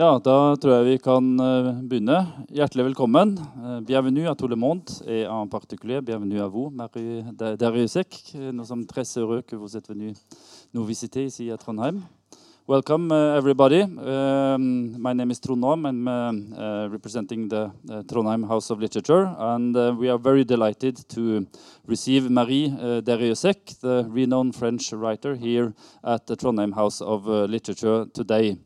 Ja, da tror jeg vi kan uh, begynne. Hjertelig velkommen. Uh, bienvenue à tout le monde, et en particulier bienvenue à vous, Marie Dariusek. Nous sommes très heureux que vous êtes venu nous visiter ici à Trondheim. Welcome, uh, everybody. Um, my name is Trond Aam. I'm uh, representing the Trondheim House of Literature, and we are very delighted to receive Marie uh, Dariusek, the renowned French writer, here at the Trondheim House of Literature today.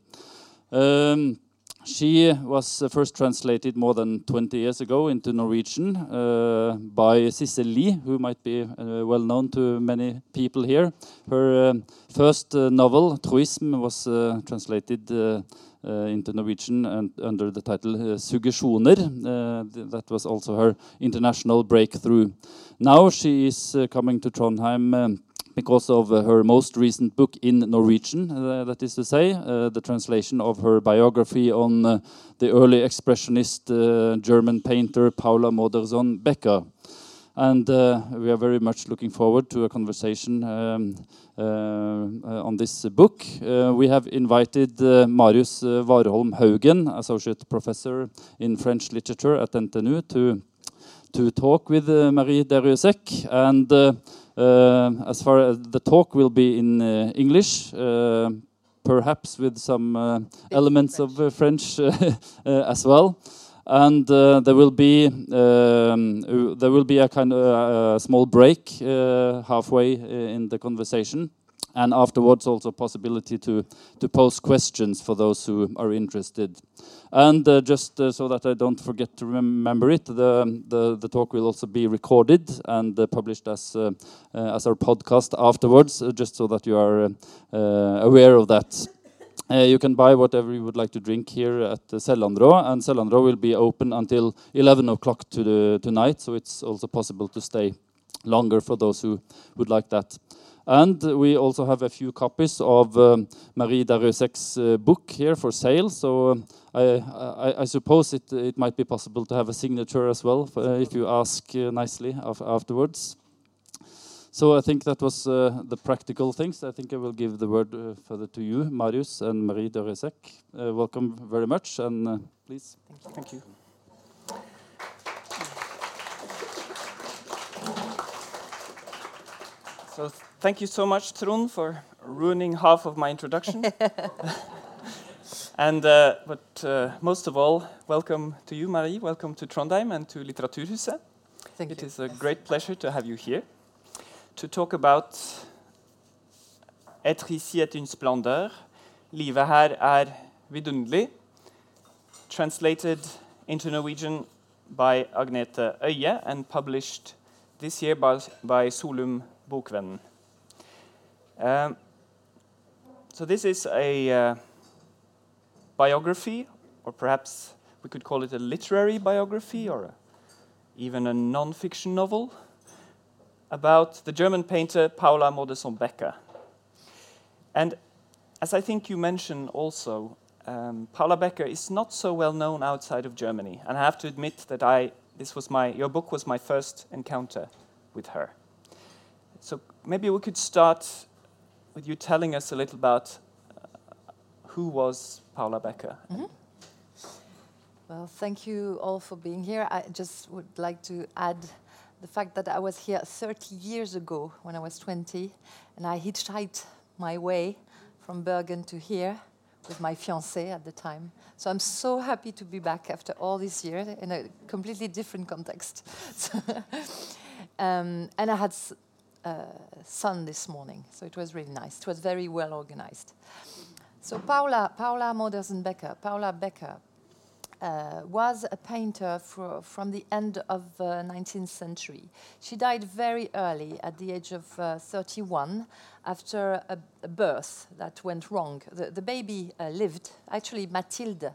Um, she was uh, first translated more than 20 years ago into Norwegian uh, by Sissel Lie, who might be uh, well known to many people here. Her uh, first uh, novel, Truismes, was uh, translated into Norwegian and under the title Suggesjoner. that was also her international breakthrough. Now she is coming to Trondheim. Because of uh, her most recent book in Norwegian, uh, that is to say, uh, the translation of her biography on the early expressionist German painter Paula Modersohn Becker. And we are very much looking forward to a conversation um, on this book. we have invited Marius Warholm Haugen, Associate Professor in French Literature at NTNU, to, to talk with Marie Darrieussecq. And uh, as far as the talk will be in uh, English, uh, perhaps with some elements French. of French as well and uh, there will be um, there will be a kind of a small break uh, halfway in the conversation and afterwards also possibility to to pose questions for those who are interested and uh, just uh, so that I don't forget to remember it the the, the talk will also be recorded and uh, published as uh, uh, as our podcast afterwards uh, just so that you are aware of that you can buy whatever you would like to drink here at uh, and Sellanraa will be open until 11 o'clock to tonight, so it's also possible to stay longer for those who would like that. And we also have a few copies of um, Marie Darrieussecq's uh, book here for sale. So um, I, I, I, suppose it, it might be possible to have a signature as well uh, if you ask uh, nicely af afterwards. So I think that was uh, the practical things. I think I will give the word uh, further to you, Marius and Marie Darrieussecq. Uh, welcome very much, and please. Thank you. Thank you. So thank you so much, Trond, for ruining half of my introduction. and uh, but uh, most of all, welcome to you, Marie. Welcome to Trondheim and to Litteraturhuset. Thank it you. is a great pleasure to have you here to talk about Être ici est une splendeur. Livet her er vidunderlig. Translated into Norwegian by Agnete Øye and published this year by, by Solum Bokvennen. Um, so this is a uh, biography, or perhaps we could call it a literary biography, or a, even a non-fiction novel, about the German painter Paula Modersohn Becker. And as I think you mentioned also, um, Paula Becker is not so well known outside of Germany, and I have to admit that I this was my your book was my first encounter with her. So maybe we could start with you telling us a little about uh, who was Paula Becker. Mm -hmm. Well, thank you all for being here. I just would like to add the fact that I was here 30 years ago when I was 20, and I hitchhiked my way from Bergen to here with my fiancé at the time. So I'm so happy to be back after all these years in a completely different context. um, and I had sun this morning, so it was really nice. It was very well organized. So Paula, Paula Modersohn Becker, Paula Becker uh, was a painter from the end of the uh, 19th century. She died very early, at the age of uh, 31, after a, a, birth that went wrong. The, the baby uh, lived, actually Mathilde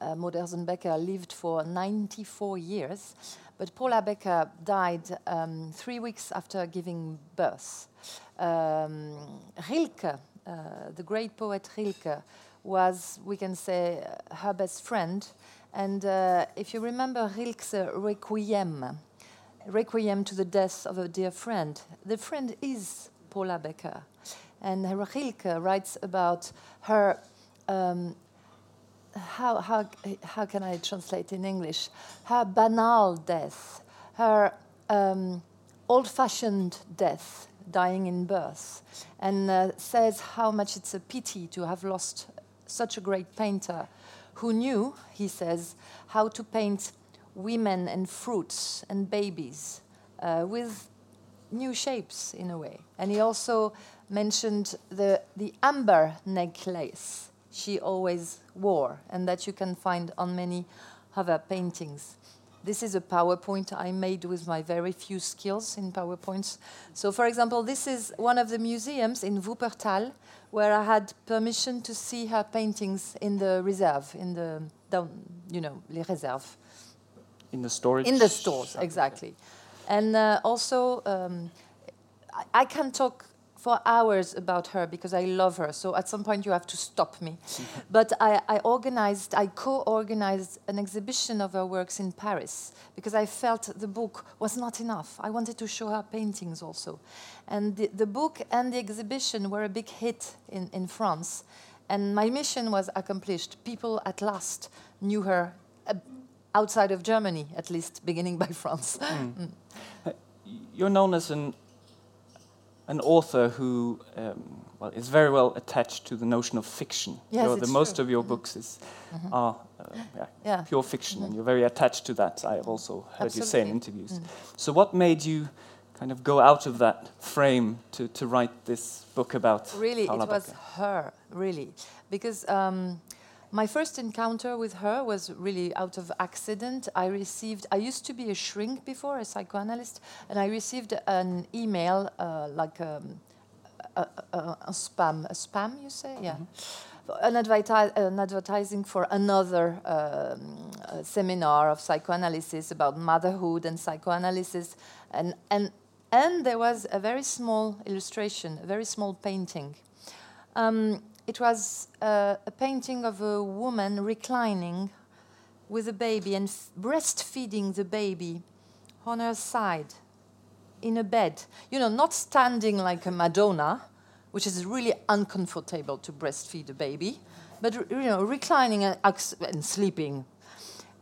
uh, Modersohn Becker lived for 94 years, but Paula Becker died um, three weeks after giving birth. Um, Rilke, uh, the great poet Rilke, was, we can say, her best friend. And uh, if you remember Rilke's Requiem, Requiem to the death of a dear friend, the friend is Paula Becker. And Rilke writes about her um, how, how, how can I translate in English? Her banal death, her um, old fashioned death, dying in birth, and uh, says how much it's a pity to have lost such a great painter who knew, he says, how to paint women and fruits and babies uh, with new shapes in a way. And he also mentioned the, the amber necklace she always wore and that you can find on many other paintings. This is a PowerPoint I made with my very few skills in PowerPoints. So, for example, this is one of the museums in Wuppertal where I had permission to see her paintings in the reserve, in the, down, you know, les réserves. In the storage? In the stores, exactly. And uh, also, um, I, I can talk for hours about her because I love her. So at some point you have to stop me. but I, I organized, I co-organized an exhibition of her works in Paris because I felt the book was not enough. I wanted to show her paintings also. And the, the book and the exhibition were a big hit in, in France. And my mission was accomplished. People at last knew her uh, outside of Germany, at least, beginning by France. Mm. You're known as an an author who um, well is very well attached to the notion of fiction. Yes, the most true. of your books is are uh, yeah, Yeah. pure fiction, and you're very attached to that. I've also heard you say in Absolutely. interviews. So, what made you kind of go out of that frame to, to write this book about? Really, Paula it was her, really. Because um, my first encounter with her was really out of accident. I received, I used to be a shrink before, a psychoanalyst, and I received an email, uh, like um, a, a, a, spam, a spam, you say? Yeah. An, adverti- an advertising for another um, uh, seminar of psychoanalysis about motherhood and psychoanalysis, and, and, and there was a very small illustration, a very small painting. Um, it was uh, a painting of a woman reclining with a baby and breastfeeding the baby on her side in a bed. You know, not standing like a Madonna, which is really uncomfortable to breastfeed a baby, but you know, reclining and, and sleeping.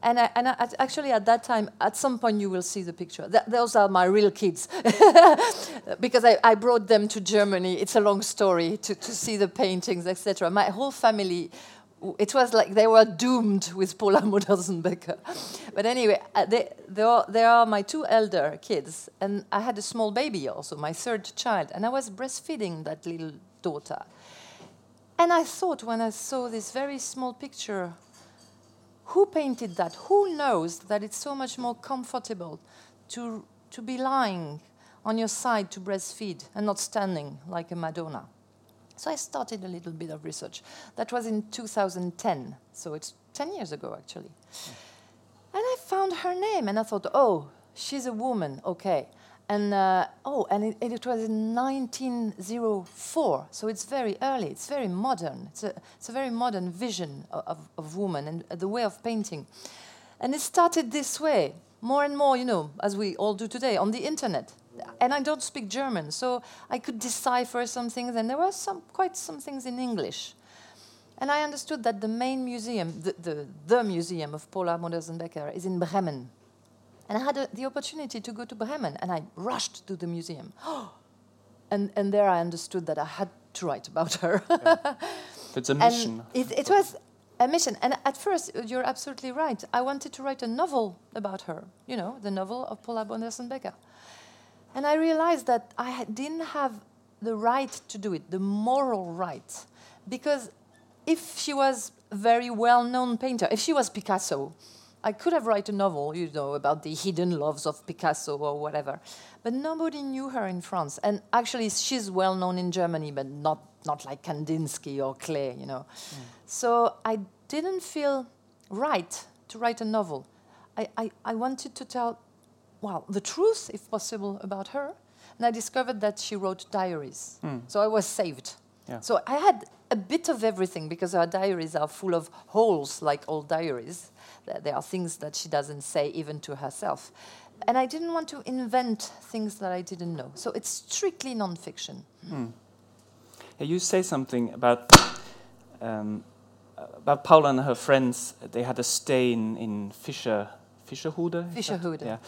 And, I, and I, actually, at that time, at some point, you will see the picture. Th- those are my real kids, because I, I brought them to Germany. It's a long story to, to see the paintings, etc. My whole family, it was like they were doomed with Paula Modersohn-Becker. But anyway, uh, they, they, are, they are my two elder kids, and I had a small baby also, my third child, and I was breastfeeding that little daughter. And I thought when I saw this very small picture who painted that? Who knows that it's so much more comfortable to, to be lying on your side to breastfeed and not standing like a Madonna? So I started a little bit of research. That was in 2010, so it's 10 years ago actually. Hmm. And I found her name and I thought, oh, she's a woman, okay. And uh, oh, and it, it was in 1904, so it's very early, it's very modern. It's a, it's a very modern vision of, of, of woman and the way of painting. And it started this way, more and more, you know, as we all do today, on the internet. And I don't speak German, so I could decipher some things, and there were some, quite some things in English. And I understood that the main museum, the, the, the museum of Paula Modersohn-Becker, is in Bremen. And I had a, the opportunity to go to Bremen, and I rushed to the museum. and, and there I understood that I had to write about her. It's a mission. it, it was a mission. And at first, uh, you're absolutely right. I wanted to write a novel about her, you know, the novel of Paula Modersohn-Becker. And I realized that I didn't have the right to do it, the moral right. Because if she was a very well-known painter, if she was Picasso, I could have write a novel, you know, about the hidden loves of Picasso or whatever. But nobody knew her in France. And actually, she's well known in Germany, but not, not like Kandinsky or Klee, you know. Mm. So I didn't feel right to write a novel. I, I, I wanted to tell, well, the truth, if possible, about her. And I discovered that she wrote diaries. Mm. So I was saved. Yeah. So I had a bit of everything because her diaries are full of holes, like all diaries. There are things that she doesn't say even to herself. And I didn't want to invent things that I didn't know. So it's strictly nonfiction. Yeah, you say something about um, about Paula and her friends, they had a stay in, in Fischer, Fischerhude? Fischerhude. Yeah.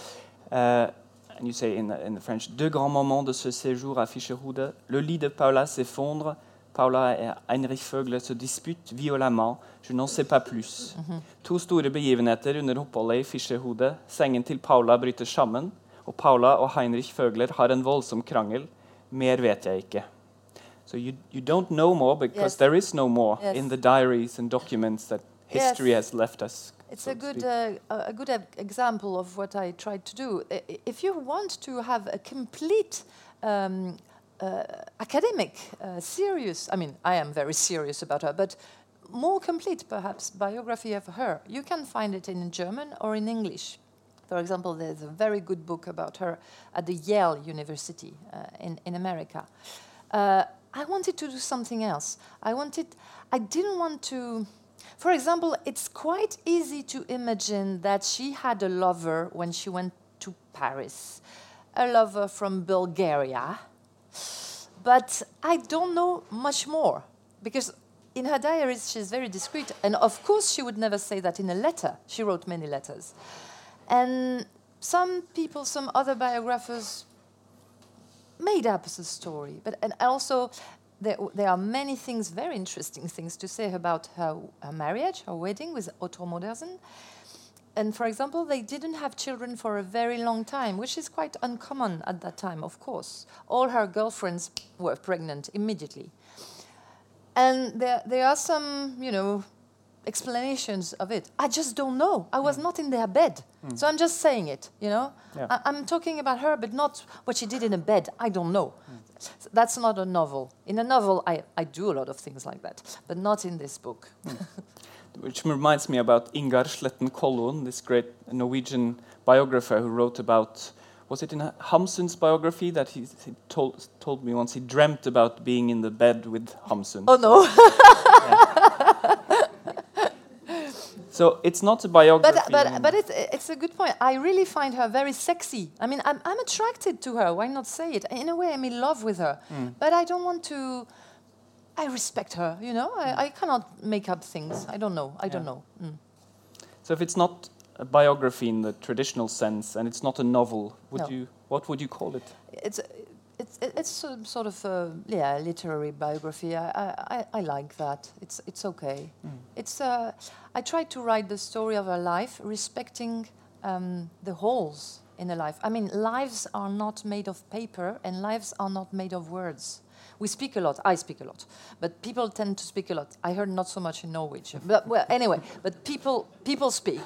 Uh, and you say in, in the French, deux grands moments de ce séjour à Fischerhude. Le lit de Paula s'effondre. Paula Heinrich Vögler se disputent violemment. Je n'en sais pas plus. To store begivenheter under oppholdet i Fischerhude. Sengen til Paula bryter sammen, og Paula og Heinrich Føgler har en voldsom krangel. Mer vet jeg ikke. So you, you don't know more because Yes. there is no more Yes. in the diaries and documents that history Yes. has left us. It's so a good, uh, a good example of what I tried to do. If you want to have a complete um, uh, academic, uh, serious, I mean, I am very serious about her, but more complete perhaps biography of her, you can find it in German or in English. For example, there's a very good book about her at the Yale University uh, in, in America. Uh, I wanted to do something else. I wanted, I didn't want to, for example, it's quite easy to imagine that she had a lover when she went to Paris, a lover from Bulgaria. But I don't know much more because in her diaries she's very discreet. And of course, she would never say that in a letter. She wrote many letters. And some people, some other biographers made up the story. But and also, there, there are many things, very interesting things to say about her, her marriage, her wedding with Otto Modersohn. And for example, they didn't have children for a very long time, which is quite uncommon at that time, of course. All her girlfriends were pregnant immediately. And there, there are some, you know, explanations of it. I just don't know. I was mm. not in their bed. Mm. So I'm just saying it, you know? Yeah. I, I'm talking about her, but not what she did in a bed. I don't know. S- That's not a novel. In a novel, I, I do a lot of things like that, but not in this book. which reminds me about Ingar Sletten this great Norwegian biographer who wrote about. Was it in Hamsun's biography that he, he told, told me once he dreamt about being in the bed with Hamsun? Oh no! So it's not a biography. but but but it's it's a good point. I really find her very sexy. I mean, I'm I'm attracted to her. Why not say it? In a way, I'm in love with her. Hmm. But I don't want to. I respect her. You know, I, I cannot make up things. I don't know. I don't know. Mm. so if it's not a biography in the traditional sense and it's not a novel, would No. you what would you call it? It's it's it's some sort of a, yeah literary biography. I, I, I- like that. It's it's okay. It's uh, I tried to write the story of her life, respecting um, the holes in a life. I mean, lives are not made of paper, and lives are not made of words. We speak a lot. I speak a lot, but people tend to speak a lot. I heard not so much in Norwegian, but well, anyway. But people people speak.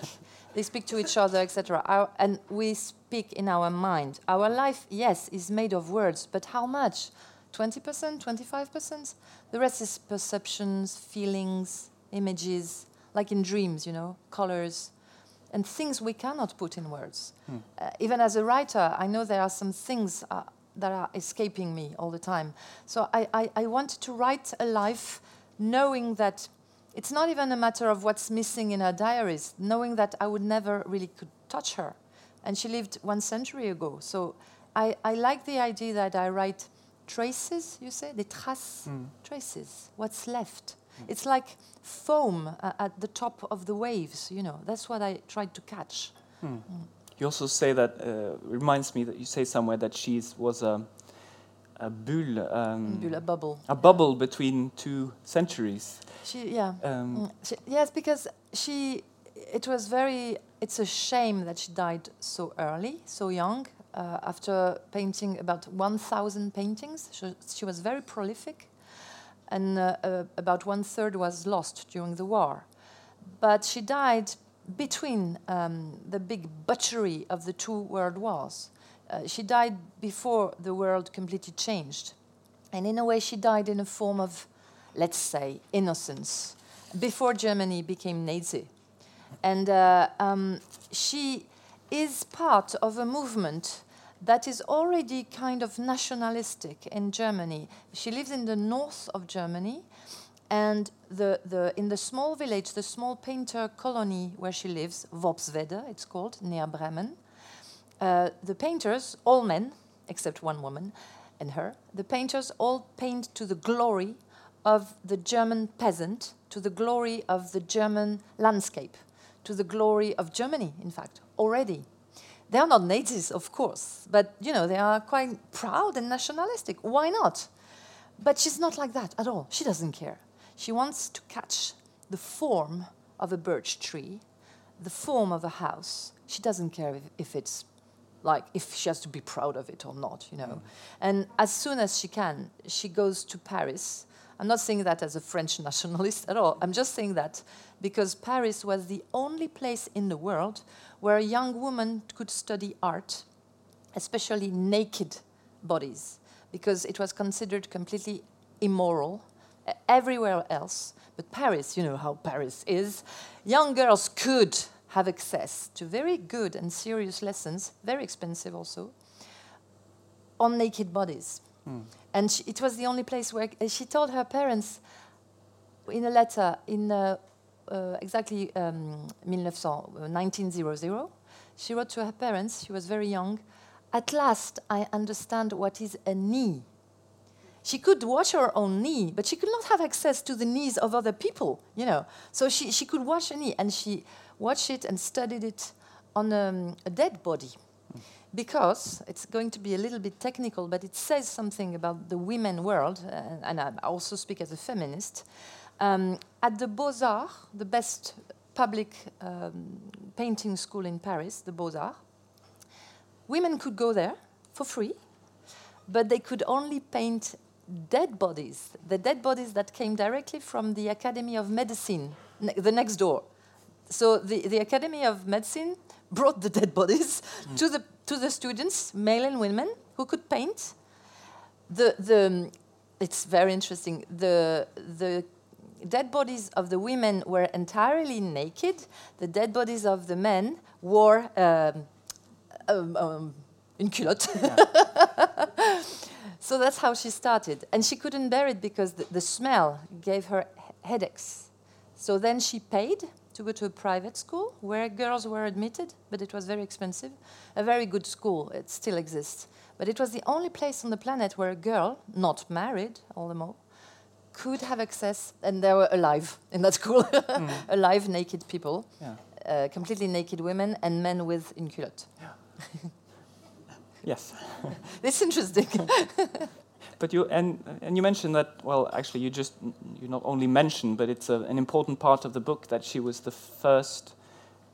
They speak to each other, etc. And we speak in our mind. Our life, yes, is made of words, but how much? 20%, 25%? The rest is perceptions, feelings, images, like in dreams, you know, colors, and things we cannot put in words. Uh, even as a writer, I know there are some things uh, that are escaping me all the time. So I, I, I wanted to write a life knowing that it's not even a matter of what's missing in her diaries, knowing that I would never really could touch her. And she lived one century ago. So I, I like the idea that I write traces, you say, the traces, hmm. traces, what's left. It's like foam uh, at the top of the waves, you know. That's what I tried to catch. Hmm. Mm. You also say that uh, reminds me that you say somewhere that she was a a bull, um, Bulle, a bubble. a bubble between two centuries. She, yeah. Um, Mm, she, yes, because she, it was very, it's a shame that she died so early, so young, uh, after painting about 1,000 paintings. She, she was very prolific, and uh, uh, about one third was lost during the war. But she died between um, the big butchery of the two world wars. Uh, she died before the world completely changed. And in a way, she died in a form of, let's say, innocence before Germany became Nazi. And uh, um, she is part of a movement that is already kind of nationalistic in Germany. She lives in the north of Germany, and the, the, in the small village, the small painter colony where she lives, Worpswede, it's called, near Bremen, uh, the painters, all men, except one woman and her, the painters all paint to the glory of the German peasant to the glory of the German landscape, to the glory of Germany, in fact, already. They are not natives, of course, but you know, they are quite proud and nationalistic. Why not? But she's not like that at all. She doesn't care. She wants to catch the form of a birch tree, the form of a house. She doesn't care if, if it's like if she has to be proud of it or not, you know. Mm. And as soon as she can, she goes to Paris. I'm not saying that as a French nationalist at all. I'm just saying that because Paris was the only place in the world where a young woman could study art, especially naked bodies, because it was considered completely immoral everywhere else. But Paris, you know how Paris is, young girls could have access to very good and serious lessons, very expensive also, on naked bodies. And she, it was the only place where she told her parents in a letter in uh, uh, exactly um, 1900, uh, 1900, she wrote to her parents, she was very young, At last I understand what is a knee. She could wash her own knee, but she could not have access to the knees of other people, you know. So she, she could wash a knee, and she watched it and studied it on um, a dead body. Because it's going to be a little bit technical, but it says something about the women world, uh, and I also speak as a feminist. Um, at the Beaux Arts, the best public um, painting school in Paris, the Beaux Arts, women could go there for free, but they could only paint dead bodies, the dead bodies that came directly from the Academy of Medicine, ne- the next door. So the, the Academy of Medicine brought the dead bodies to, the, to the students, male and women, who could paint. The, the, it's very interesting. The, the dead bodies of the women were entirely naked. The dead bodies of the men wore um, um, um, une culotte. so that's how she started. And she couldn't bear it because the, the smell gave her headaches. So then she paid to go to a private school where girls were admitted, but it was very expensive. A very good school, it still exists. But it was the only place on the planet where a girl, not married, all the more, could have access, and they were alive in that school, alive naked people, Yeah. uh, completely naked women, and men with une culotte. Yes. It's interesting. But you and and you mentioned that well actually you just you not only mentioned but it's a, an important part of the book that she was the first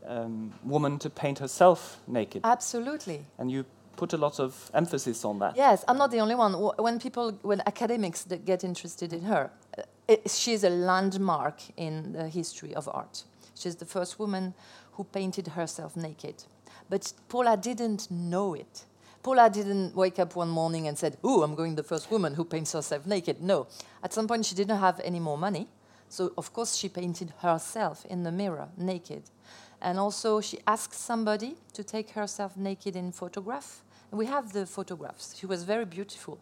um, woman to paint herself naked Absolutely. and you put a lot of emphasis on that. Yes, I'm not the only one. When people, when academics get interested in her, uh, it, she's a landmark in the history of art. She's the first woman who painted herself naked. But Paula didn't know it. Paula didn't wake up one morning and said, "Oh, I'm going the first woman who paints herself naked." No, at some point she didn't have any more money, so of course she painted herself in the mirror naked, and also she asked somebody to take herself naked in photograph. And we have the photographs. She was very beautiful.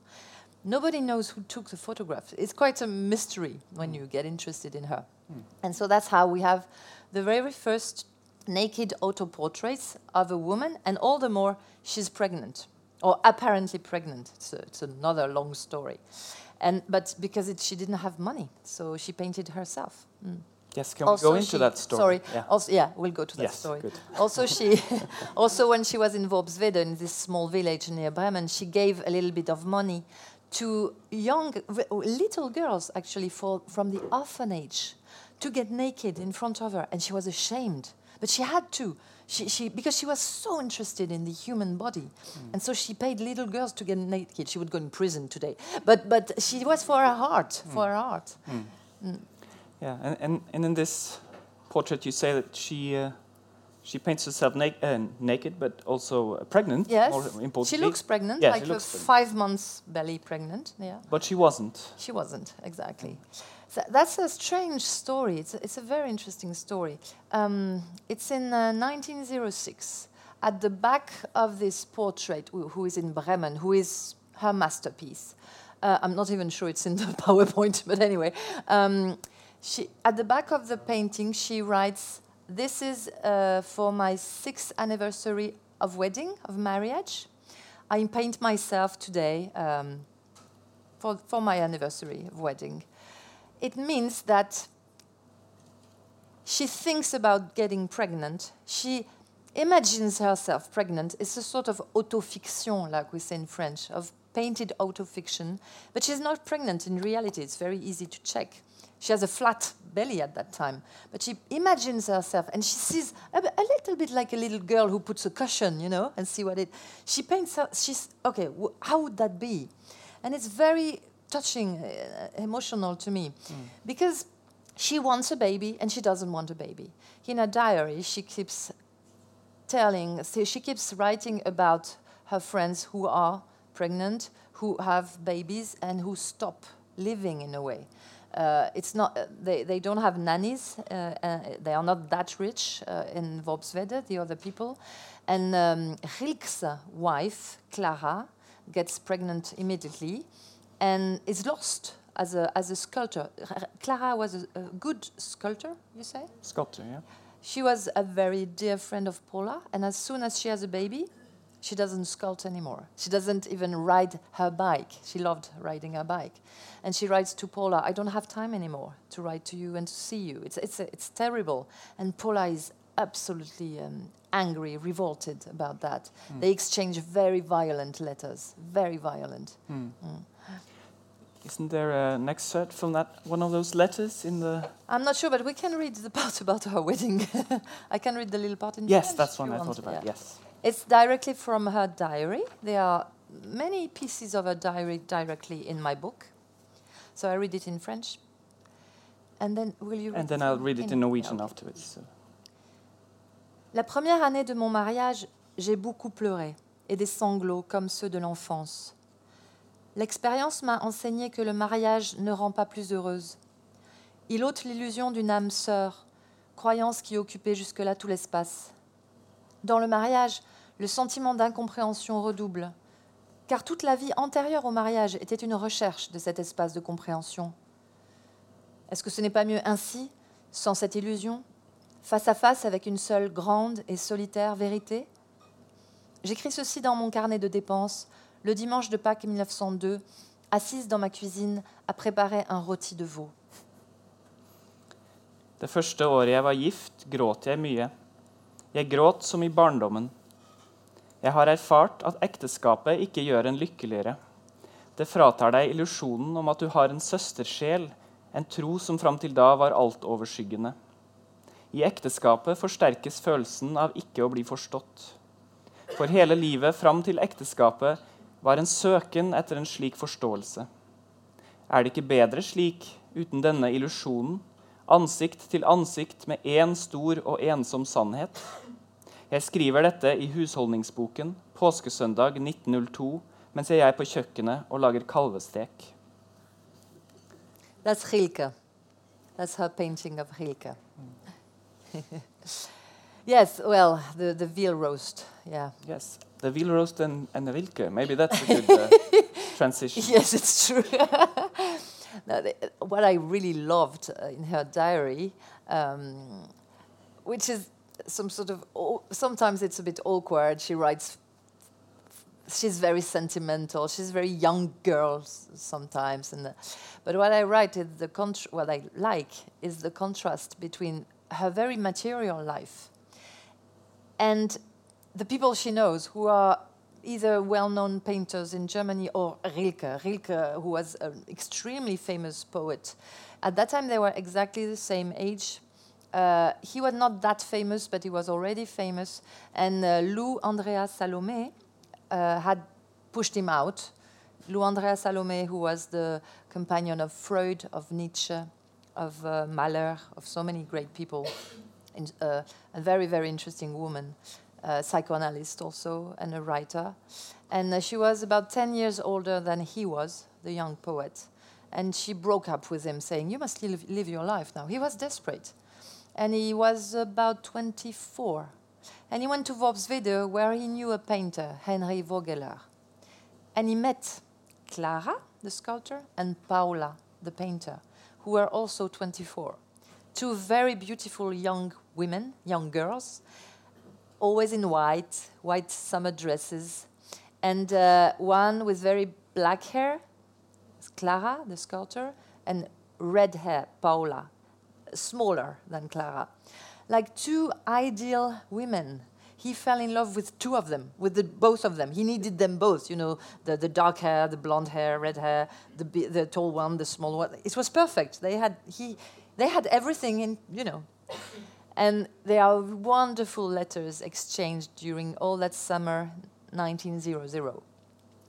Nobody knows who took the photographs. It's quite a mystery when you get interested in her. Hmm. And so that's how we have the very first naked autoportraits of a woman, and all the more she's pregnant, or apparently pregnant. It's, a, it's another long story. And, but because it, she didn't have money, so she painted herself. Mm. Yes, can we go into she- that story? Sorry. Yeah. Also, yeah, we'll go to that Yes, story. good. Also, she, also when she was in Worpswede, in this small village near Bremen, she gave a little bit of money to young, little girls actually for, from the orphanage to get naked in front of her, and she was ashamed, but she had to. She, she, because she was so interested in the human body, and so she paid little girls to get naked. She would go in prison today, but but she was for her heart, for her heart. Yeah, and, and, and in this portrait you say that she uh, she paints herself na- uh, naked but also uh, pregnant. Yes, she looks pregnant, Yeah, like looks pregnant. five months belly pregnant. Yeah, But she wasn't. she wasn't exactly. That's a strange story. It's a, it's a very interesting story. Um, it's in uh, 1906. At the back of this portrait, who, who is in Bremen, who is her masterpiece. Uh, I'm not even sure it's in the PowerPoint, but anyway, um, she, at the back of the painting, she writes, "This is uh, for my sixth anniversary of wedding, of marriage. I paint myself today um, for, for my anniversary of wedding. It means that she thinks about getting pregnant. She imagines herself pregnant. It's a sort of autofiction, like we say in French, of painted autofiction. But she's not pregnant in reality. It's very easy to check. She has a flat belly at that time, but she imagines herself and she sees a, a little bit like a little girl who puts a cushion, you know, and see what it. She paints her. She's okay. how would that be? And it's very touching, uh, emotional to me, because she wants a baby and she doesn't want a baby. In her diary, she keeps telling, she keeps writing about her friends who are pregnant, who have babies, and who stop living in a way. Uh, it's not, uh, they, they don't have nannies, uh, uh, they are not that rich uh, in Worpswede, the other people. And um, Rilke's wife, Clara, gets pregnant immediately and is lost as a, as a sculptor. Clara was a, a good sculptor, you say? Sculptor, yeah. She was a very dear friend of Paula, and as soon as she has a baby, she doesn't sculpt anymore. She doesn't even ride her bike. She loved riding her bike. And she writes to Paula, I don't have time anymore to write to you and to see you. It's, it's, it's terrible. And Paula is absolutely um, angry, revolted about that. Hmm. They exchange very violent letters, very violent. Hmm. Hmm. Isn't there an excerpt from that one of those letters in the? I'm not sure, but we can read the part about her wedding. I can read the little part in Yes, French that's one I want. thought about. Yeah. Yes. It's directly from her diary. There are many pieces of her diary directly in my book. So I read it in French. And then will you And then I'll read it in Norwegian okay. afterwards. So. La première année de mon mariage, j'ai beaucoup pleuré et des sanglots comme ceux de l'enfance. L'expérience m'a enseigné que le mariage ne rend pas plus heureuse. Il ôte l'illusion d'une âme sœur, croyance qui occupait jusque-là tout l'espace. Dans le mariage, le sentiment d'incompréhension redouble, car toute la vie antérieure au mariage était une recherche de cet espace de compréhension. Est-ce que ce n'est pas mieux ainsi, sans cette illusion, face à face avec une seule grande et solitaire vérité? J'écris ceci dans mon carnet de dépenses le dimanche de Pâques 1902, assise dans ma cuisine à préparer un rôti de veau. Det første året jeg var gift, gråt jeg mye. Jeg gråt som i barndommen. Jeg har erfart at ekteskapet ikke gjør en lykkeligere. Det fratar deg illusjonen om at du har en søstersjel, en tro som fram til da var altoverskyggende. I ekteskapet forsterkes følelsen av ikke å bli forstått. For hele livet fram til ekteskapet var en søken etter en slik forståelse. Er det ikke bedre slik, uten denne illusjonen, ansikt til ansikt med én stor og ensom sannhet? Jeg skriver dette i husholdningsboken påskesøndag 1902 mens jeg er på kjøkkenet og lager kalvestek. That's Rilke. That's her painting of Rilke. yes, well, the, the veal roast. Yeah. Yes, The veal roast and, and the Rilke. Maybe that's a good uh, transition. Yes, it's true. Now, the, what I really loved uh, in her diary, um, which is some sort of, sometimes it's a bit awkward. She writes, she's very sentimental. She's very young girl sometimes. And the, but what I write is the contr- what I like is the contrast between her very material life and the people she knows who are either well-known painters in Germany or Rilke. Rilke, who was an extremely famous poet. At that time, they were exactly the same age. Uh, he was not that famous, but he was already famous. And uh, Lou Andreas-Salomé uh, had pushed him out. Lou Andreas-Salomé, who was the companion of Freud, of Nietzsche, of uh, Mahler, of so many great people, and, uh, a very, very interesting woman, uh, psychoanalyst also, and a writer. And uh, she was about 10 years older than he was, the young poet. And she broke up with him, saying, You must live, live your life now. He was desperate. And he was about 24. And he went to Worpswede, where he knew a painter, Henry Vogeler. And he met Clara, the sculptor, and Paula, the painter, who were also 24. Two very beautiful young women, young girls, always in white, white summer dresses, and uh, one with very black hair, Clara, the sculptor, and red hair, Paula, smaller than Clara. Like two ideal women. He fell in love with two of them, with the, both of them. He needed them both, you know, the, the dark hair, the blonde hair, red hair, the, the tall one, the small one. It was perfect. They had, he, they had everything in, you know. And there are wonderful letters exchanged during all that summer 1900.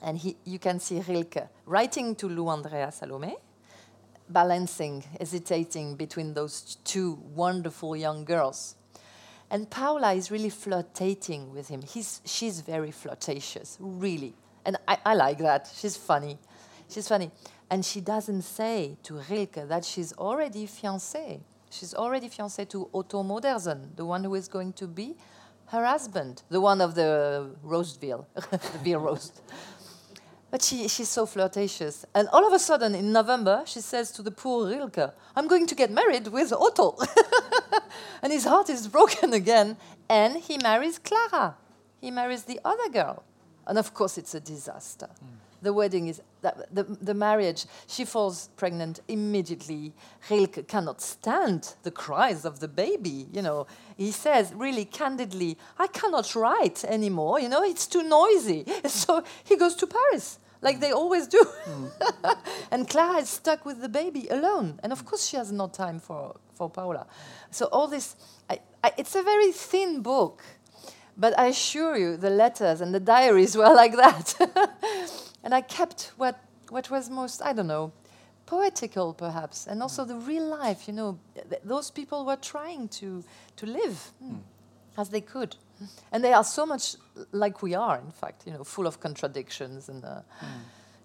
And he, you can see Rilke writing to Lou Andreas-Salomé, balancing, hesitating between those two wonderful young girls. And Paula is really flirtating with him. He's, she's very flirtatious, really. And I, I like that. She's funny. She's funny. And she doesn't say to Rilke that she's already fiancée. She's already fiancée to Otto Modersohn, the one who is going to be her husband, the one of the roast veal, the veal roast. But she, she's so flirtatious. And all of a sudden, in November, she says to the poor Rilke, I'm going to get married with Otto. and his heart is broken again. And he marries Clara. He marries the other girl. And of course, it's a disaster. Mm. The wedding is, the, the, marriage, she falls pregnant immediately. Rilke cannot stand the cries of the baby. You know, he says really candidly, I cannot write anymore. You know, it's too noisy. So he goes to Paris like they always do. and Clara is stuck with the baby alone. And of course, she has no time for, for Paula. So, all this, I, I, it's a very thin book, but I assure you, the letters and the diaries were like that. And I kept what, what was most, I don't know, poetical perhaps, and also the real life. You know, th- those people were trying to, to live mm, as they could. And they are so much like we are, in fact, you know, full of contradictions and, uh,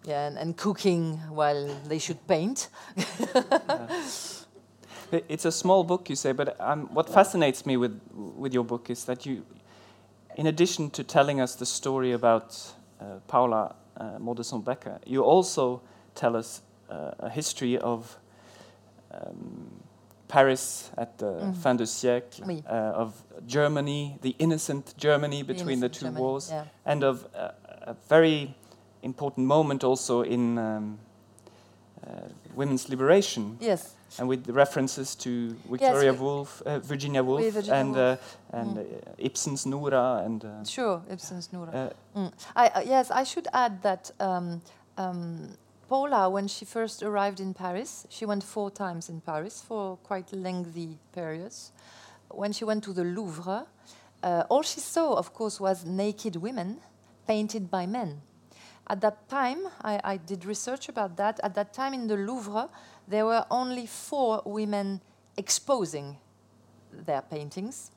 yeah, and, and cooking while they should paint. I- It's a small book, you say, but um, what fascinates me with, with your book is that you, in addition to telling us the story about uh, Paula uh, Modersohn Becker, you also tell us uh, a history of um, Paris at the fin du siècle, Oui. uh, of Germany, the innocent Germany between the innocent two Germany, wars, yeah. and of uh, a very important moment also in um, uh, women's liberation yes. And with the references to Victoria we- Woolf, uh, Virginia Woolf, Oui, Virginia and Woolf. Uh, and uh, Ibsen's Nora, and uh, Sure, Ibsen's Nora. uh, Mm. I, uh, yes, I should add that um, um, Paula, when she first arrived in Paris, she went four times in Paris for quite lengthy periods. When she went to the Louvre, uh, all she saw, of course, was naked women painted by men. At that time, I, I did research about that. At that time in the Louvre, there were only four women exposing their paintings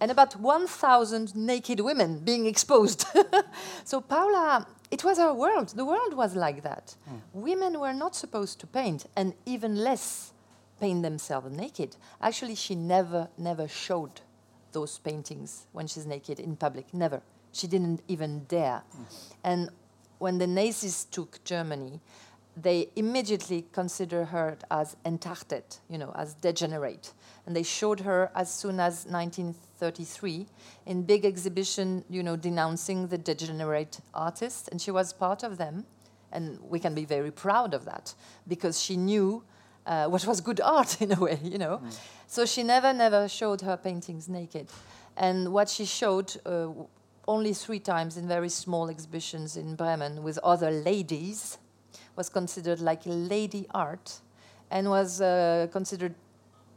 and about 1,000 naked women being exposed. so Paula, it was her world. The world was like that. Hmm. Women were not supposed to paint, and even less paint themselves naked. Actually, she never, never showed those paintings when she's naked in public. Never. She didn't even dare. Hmm. And when the Nazis took Germany, they immediately considered her as entartet, you know, as degenerate. And they showed her as soon as 1933 in big exhibition, you know, denouncing the degenerate artists, and she was part of them. And we can be very proud of that because she knew uh, what was good art in a way, you know. So she never, never showed her paintings naked. And what she showed uh, only three times in very small exhibitions in Bremen with other ladies was considered like lady art and was uh, considered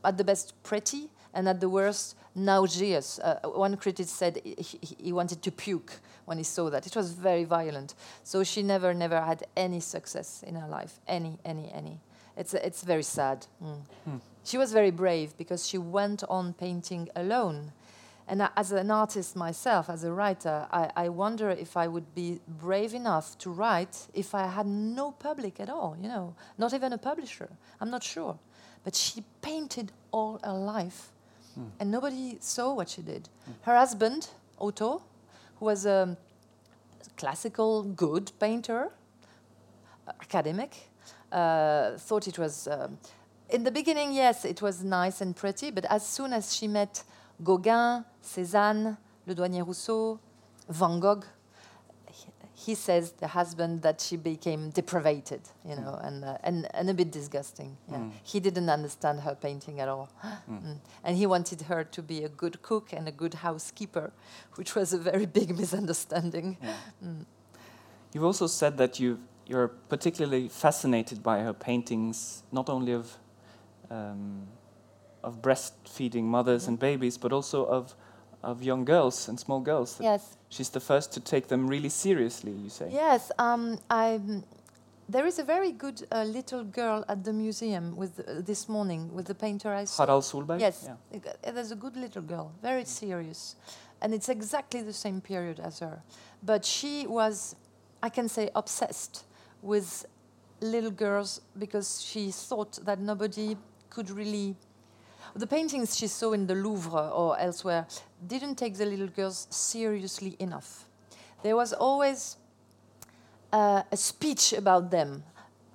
at the best pretty and at the worst nauseous. Uh, one critic said he, he- wanted to puke when he saw that. It was very violent. So she never, never had any success in her life. Any, any, any. It's, it's very sad. Mm. She was very brave because she went on painting alone. And as an artist myself, as a writer, I, I wonder if I would be brave enough to write if I had no public at all, you know, not even a publisher. I'm not sure. But she painted all her life, and nobody saw what she did. Her husband, Otto, who was a classical good painter, academic, uh, thought it was. Um, in the beginning, yes, it was nice and pretty, but as soon as she met Gauguin, Cézanne, Le Douanier Rousseau, Van Gogh, he, says the husband that she became depravated, you know, and, uh, and and a bit disgusting. Yeah. Mm. He didn't understand her painting at all, Mm. and he wanted her to be a good cook and a good housekeeper, which was a very big misunderstanding. You've also said that you you're particularly fascinated by her paintings, not only of um, of breastfeeding mothers and babies, but also of of young girls and small girls. Yes. She's the first to take them really seriously. You say. Yes, um, I'm, there is a very good uh, little girl at the museum with uh, this morning with the painter I saw. Harald Sohlberg. Yes, Yeah. there's a good little girl, very serious, and it's exactly the same period as her. But she was, I can say, obsessed with little girls because she thought that nobody could really. The paintings she saw in the Louvre or elsewhere didn't take the little girls seriously enough. There was always uh, a speech about them.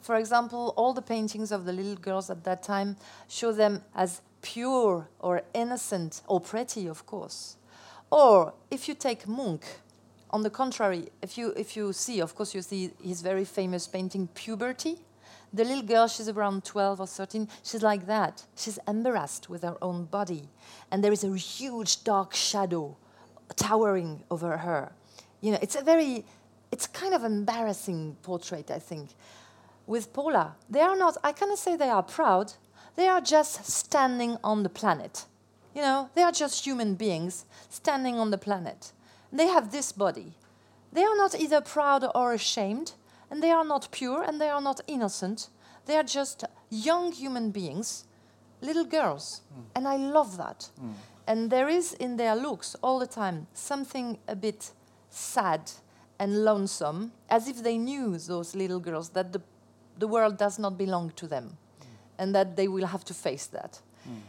For example, all the paintings of the little girls at that time show them as pure or innocent or pretty, of course. Or if you take Munch, on the contrary, if you if you see, of course, you see his very famous painting Puberty. The little girl, she's around 12 or 13, she's like that. She's embarrassed with her own body. And there is a huge dark shadow towering over her. You know, it's a very, it's kind of embarrassing portrait, I think. With Paula, they are not, I cannot say they are proud, they are just standing on the planet. You know, they are just human beings standing on the planet. They have this body. They are not either proud or ashamed, and they are not pure and they are not innocent. They are just young human beings, little girls. Hmm. And I love that. Hmm. And there is in their looks all the time something a bit sad and lonesome, as if they knew, those little girls, that the, the world does not belong to them hmm. and that they will have to face that.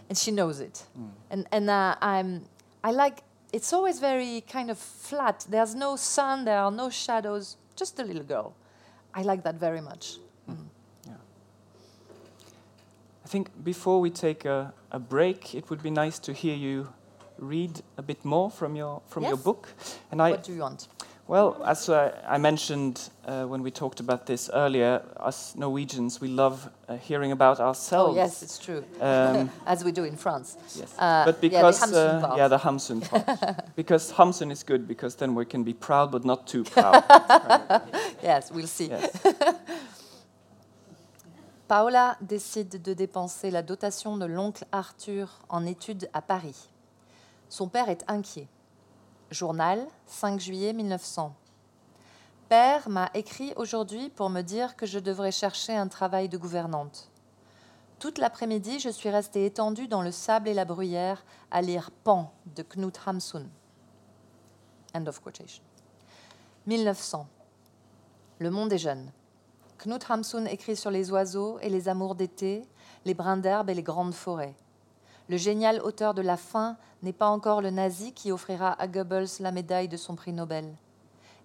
And she knows it. And, and uh, I'm, I like, it's always very kind of flat. There's no sun, there are no shadows, just a little girl. I like that very much. Mm-hmm. I think before we take a, a break, it would be nice to hear you read a bit more from your from your book. And I what do you want? Well, as I, I mentioned uh, when we talked about this earlier, us Norwegians we love uh, hearing about ourselves. Oh, yes, it's true. Um, As we do in France. Yes. Uh, but yeah, the because Hamsun uh, part. yeah, the Hamsun part. because Hamsun is good because then we can be proud but not too proud. Yes, we'll see. yes. Paula décide de dépenser la dotation de l'oncle Arthur en études à Paris. Son père est inquiet. Journal, 5 juillet 1900. Père m'a écrit aujourd'hui pour me dire que je devrais chercher un travail de gouvernante. Toute l'après-midi, je suis restée étendue dans le sable et la bruyère à lire Pan de Knut Hamsun. End of quotation. 1900. Le monde est jeune. Knut Hamsun écrit sur les oiseaux et les amours d'été, les brins d'herbe et les grandes forêts. Le génial auteur de La faim n'est pas encore le nazi qui offrira à Goebbels la médaille de son prix Nobel.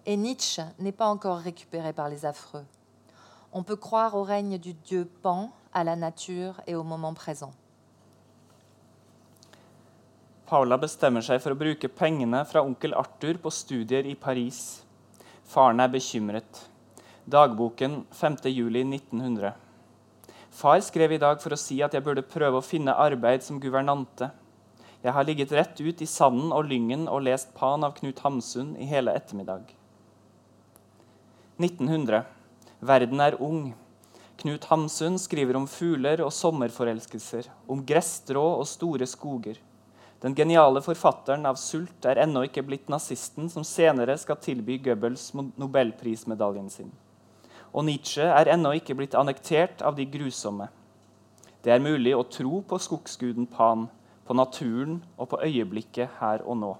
Et Nietzsche n'est pas encore récupéré par les affreux. On peut croire au règne du dieu Pan, à la nature et au moment présent. Paula bestemmer seg for å bruke pengene fra onkel Arthur på studier i Paris. Faren er bekymret. Dagboken 5. juli 1900. Far skrev i dag for å si at jeg burde prøve å finne arbeid som guvernante. Jeg har ligget rett ut i sanden og lyngen og lest Pan av Knut Hamsun i hele ettermiddag. 1900. Verden er ung. Knut Hamsun skriver om fugler og sommerforelskelser, om gresstrå og store skoger. Den geniale forfatteren av 'Sult' er ennå ikke blitt nazisten som senere skal tilby Goebbels nobelprismedaljen sin. Og Nietzsche er ennå ikke blitt annektert av de grusomme. Det er mulig å tro på skogsguden Pan, på naturen og på øyeblikket her og nå.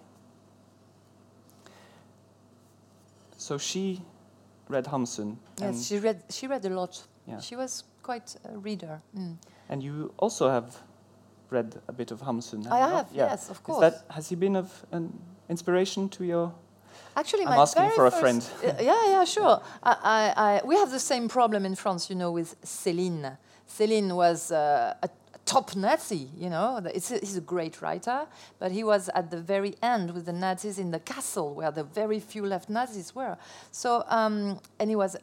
So she read Hamsun, Yes, she read, she read a lot. Yeah. She was quite a reader. Mm. and you also have read a bit of Hamsun. I have, Yeah. yes, of Is course. that, has he been of an inspiration to your Actually, I'm my asking for a first- friend. Yeah, yeah, sure. I, I, I, we have the same problem in France, you know, with Céline. Céline was uh, a top Nazi, you know. It's a, he's a great writer, but he was at the very end with the Nazis in the castle where the very few left Nazis were. So, um, and he was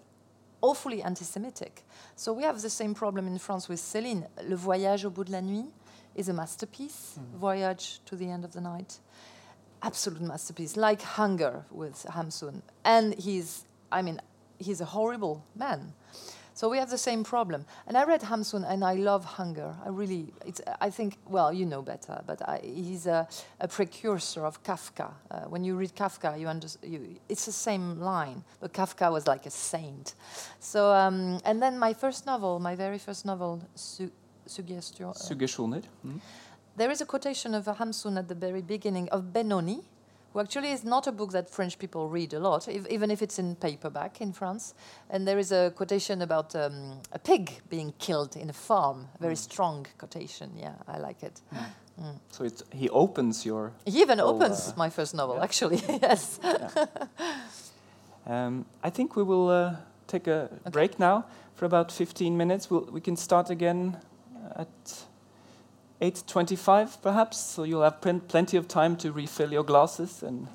awfully anti-Semitic. So we have the same problem in France with Céline. Le Voyage au bout de la nuit is a masterpiece. Voyage to the end of the night, absolute masterpiece. Like Hunger with Hamsun, and he's, I mean, he's a horrible man. So we have the same problem. And I read Hamsun, and I love Hunger. I really, it's, I think, well, you know better, but I, he's a, a precursor of Kafka. Uh, when you read Kafka, you understand. You, it's the same line, but Kafka was like a saint. So, um, and then my first novel, my very first novel, Su- Suggestion. uh, Suggestioner. Mm. There is a quotation of Hamsun at the very beginning of Benoni, who actually is not a book that French people read a lot, if, even if it's in paperback in France. And there is a quotation about um, a pig being killed in a farm. A very strong quotation. Yeah, I like it. So it's, he opens your. He even Oh, opens uh, my first novel, yeah. actually. yes. Um, I think we will uh, take a break now for about 15 minutes. We'll, we can start again at 8.25 perhaps, so you'll have plenty of time to refill your glasses and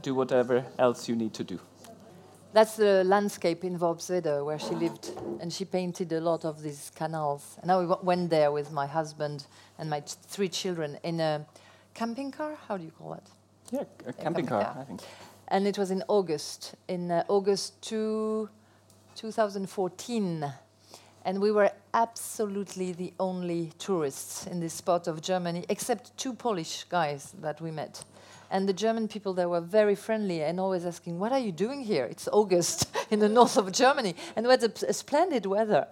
do whatever else you need to do. That's the landscape in Worpswede where she lived, and she painted a lot of these canals. And I went there with my husband and my three children in a camping car. How do you call it? Yeah, a camping camping car, car. I think. And it was in August, in uh, August two, 2014. And we were absolutely the only tourists in this part of Germany, except two Polish guys that we met. And the German people there were very friendly and always asking, What are you doing here? It's August in the north of Germany. And we had a splendid weather.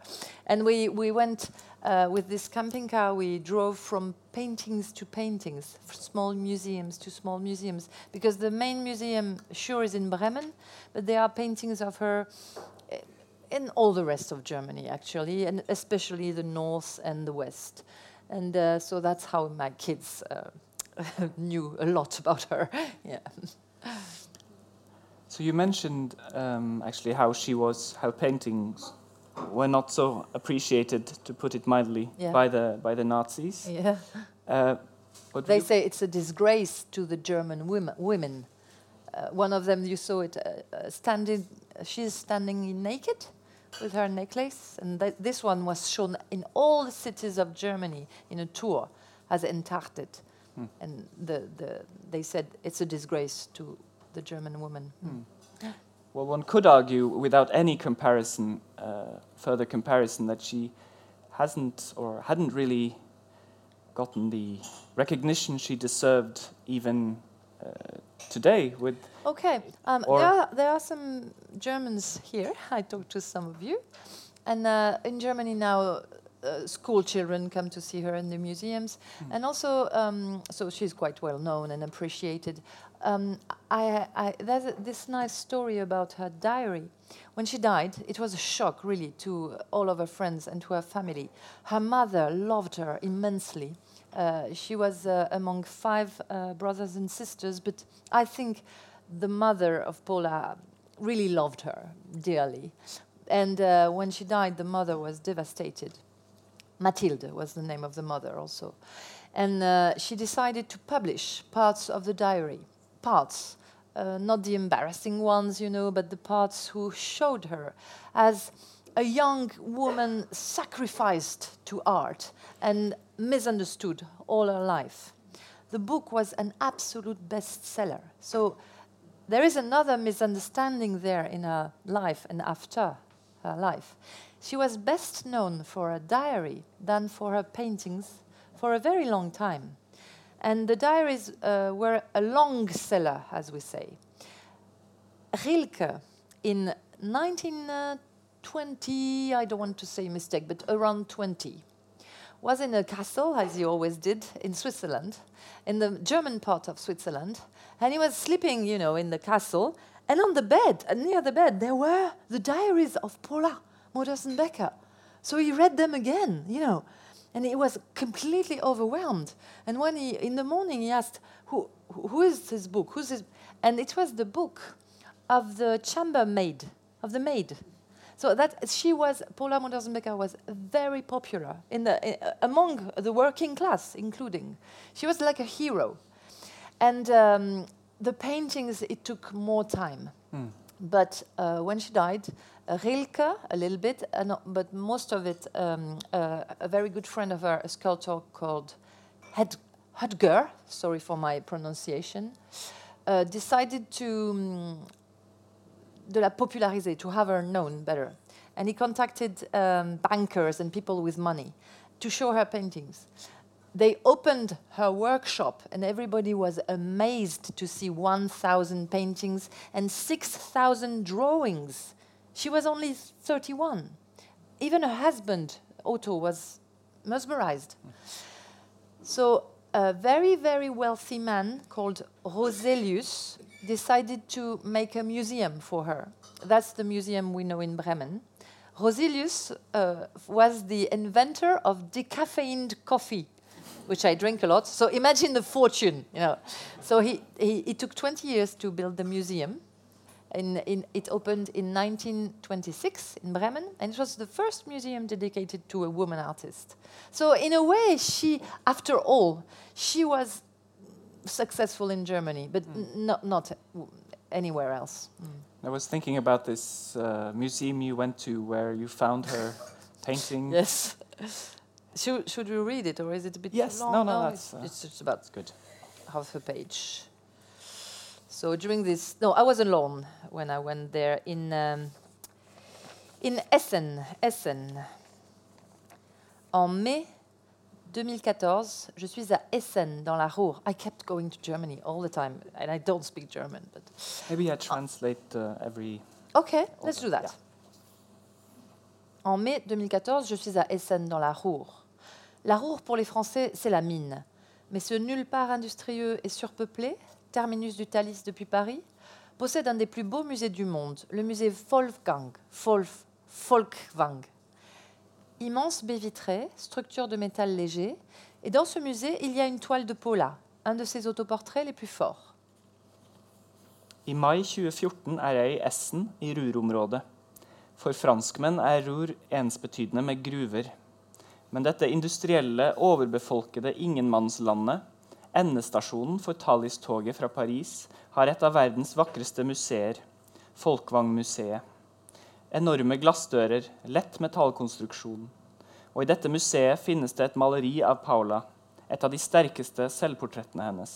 And we, we went uh, with this camping car, we drove from paintings to paintings, small museums to small museums, because the main museum, sure, is in Bremen, but there are paintings of her in all the rest of Germany, actually, and especially the north and the west. And uh, so that's how my kids uh, knew a lot about her. yeah. So you mentioned um, actually how she was, how paintings were not so appreciated, to put it mildly, Yeah. by the by the Nazis. yeah. Uh, They say it's a disgrace to the German women. women. Uh, one of them, you saw it, uh, uh, standing. she's standing naked with her necklace, and th- this one was shown in all the cities of Germany in a tour as entartet. And the, the, they said it's a disgrace to the German woman. Well, one could argue, without any comparison, uh, further comparison, that she hasn't or hadn't really gotten the recognition she deserved even uh, today. With Okay, um, there, are, there are some Germans here. I talked to some of you. And uh, in Germany now, uh, school children come to see her in the museums. And also, um, so she's quite well known and appreciated. Um, I, I, there's a, this nice story about her diary. When she died, it was a shock, really, to all of her friends and to her family. Her mother loved her immensely. Uh, she was uh, among five uh, brothers and sisters, but I think the mother of Paula really loved her dearly. And when she died, the mother was devastated. Mathilde was the name of the mother also. And uh, she decided to publish parts of the diary, parts, uh, not the embarrassing ones, you know, but the parts who showed her as a young woman sacrificed to art and misunderstood all her life. The book was an absolute bestseller. So there is another misunderstanding there in her life and after her life. She was best known for her diary than for her paintings for a very long time. And the diaries uh, were a long seller, as we say. Rilke, in 1920, I don't want to say mistake, but around 20, was in a castle, as he always did, in Switzerland, in the German part of Switzerland. And he was sleeping, you know, in the castle. And on the bed, near the bed, there were the diaries of Paula Modersohn Becker. So he read them again, you know. And he was completely overwhelmed. And when he, in the morning, he asked, Who, who is this book? Who's this? And it was the book of the chambermaid, of the maid. So that she was Paula Modersohn-Becker was very popular in the uh, among the working class, including. She was like a hero, and um, the paintings it took more time. But uh, when she died, uh, Rilke a little bit, uh, no, but most of it, um, uh, a very good friend of her, a sculptor called Hed- Hoetger, sorry for my pronunciation, uh, decided to um, de la populariser, to have her known better. And he contacted um, bankers and people with money to show her paintings. They opened her workshop, and everybody was amazed to see 1,000 paintings and 6,000 drawings. She was only 31. Even her husband, Otto, was mesmerized. So, a very, very wealthy man called Roselius decided to make a museum for her. That's the museum we know in Bremen. Roselius uh, was the inventor of decaffeined coffee, which I drink a lot. So imagine the fortune, you know. So he, he, it took 20 years to build the museum. In, in, it opened in 1926 in Bremen, and it was the first museum dedicated to a woman artist. So in a way, she, after all, she was successful in Germany, but n- not, not anywhere else. I was thinking about this uh, museum you went to where you found her painting. Yes. should, should we read it, or is it a bit Yes, too long? no, no, it's, that's, uh, it's just about good. half a page. So during this, no, I was alone when I went there in um, in Essen, Essen. En mai 2014, je suis à Essen dans la Ruhr. I kept going to Germany all the time, and I don't speak German, but Maybe I translate uh, every. Okay, let's do that. Yeah. En mai 2014, je suis à Essen dans la Ruhr. La Ruhr, pour les Français, c'est la mine. Mais ce nulle part industrieux et surpeuplé, terminus du Thalys depuis Paris, possède un des plus beaux musées du monde, le musée Wolfgang, Wolf, Folkwang. Immense baie vitrée, structure de métal léger, et dans ce musée, il y a une toile de Paula, un de ses autoportraits les plus forts. I mai 2014 er jeg i Essen i Ruhr-området. For franskmenn er Ruhr ensbetydende med gruver. Men dette industrielle, overbefolkede ingenmannslandet, endestasjonen for Thalys-toget fra Paris, har et av verdens vakreste museer, Folkwang-museet. Enorme glassdører, lett metallkonstruksjon. Og i dette museet finnes det et maleri av Paula, et av de sterkeste selvportrettene hennes.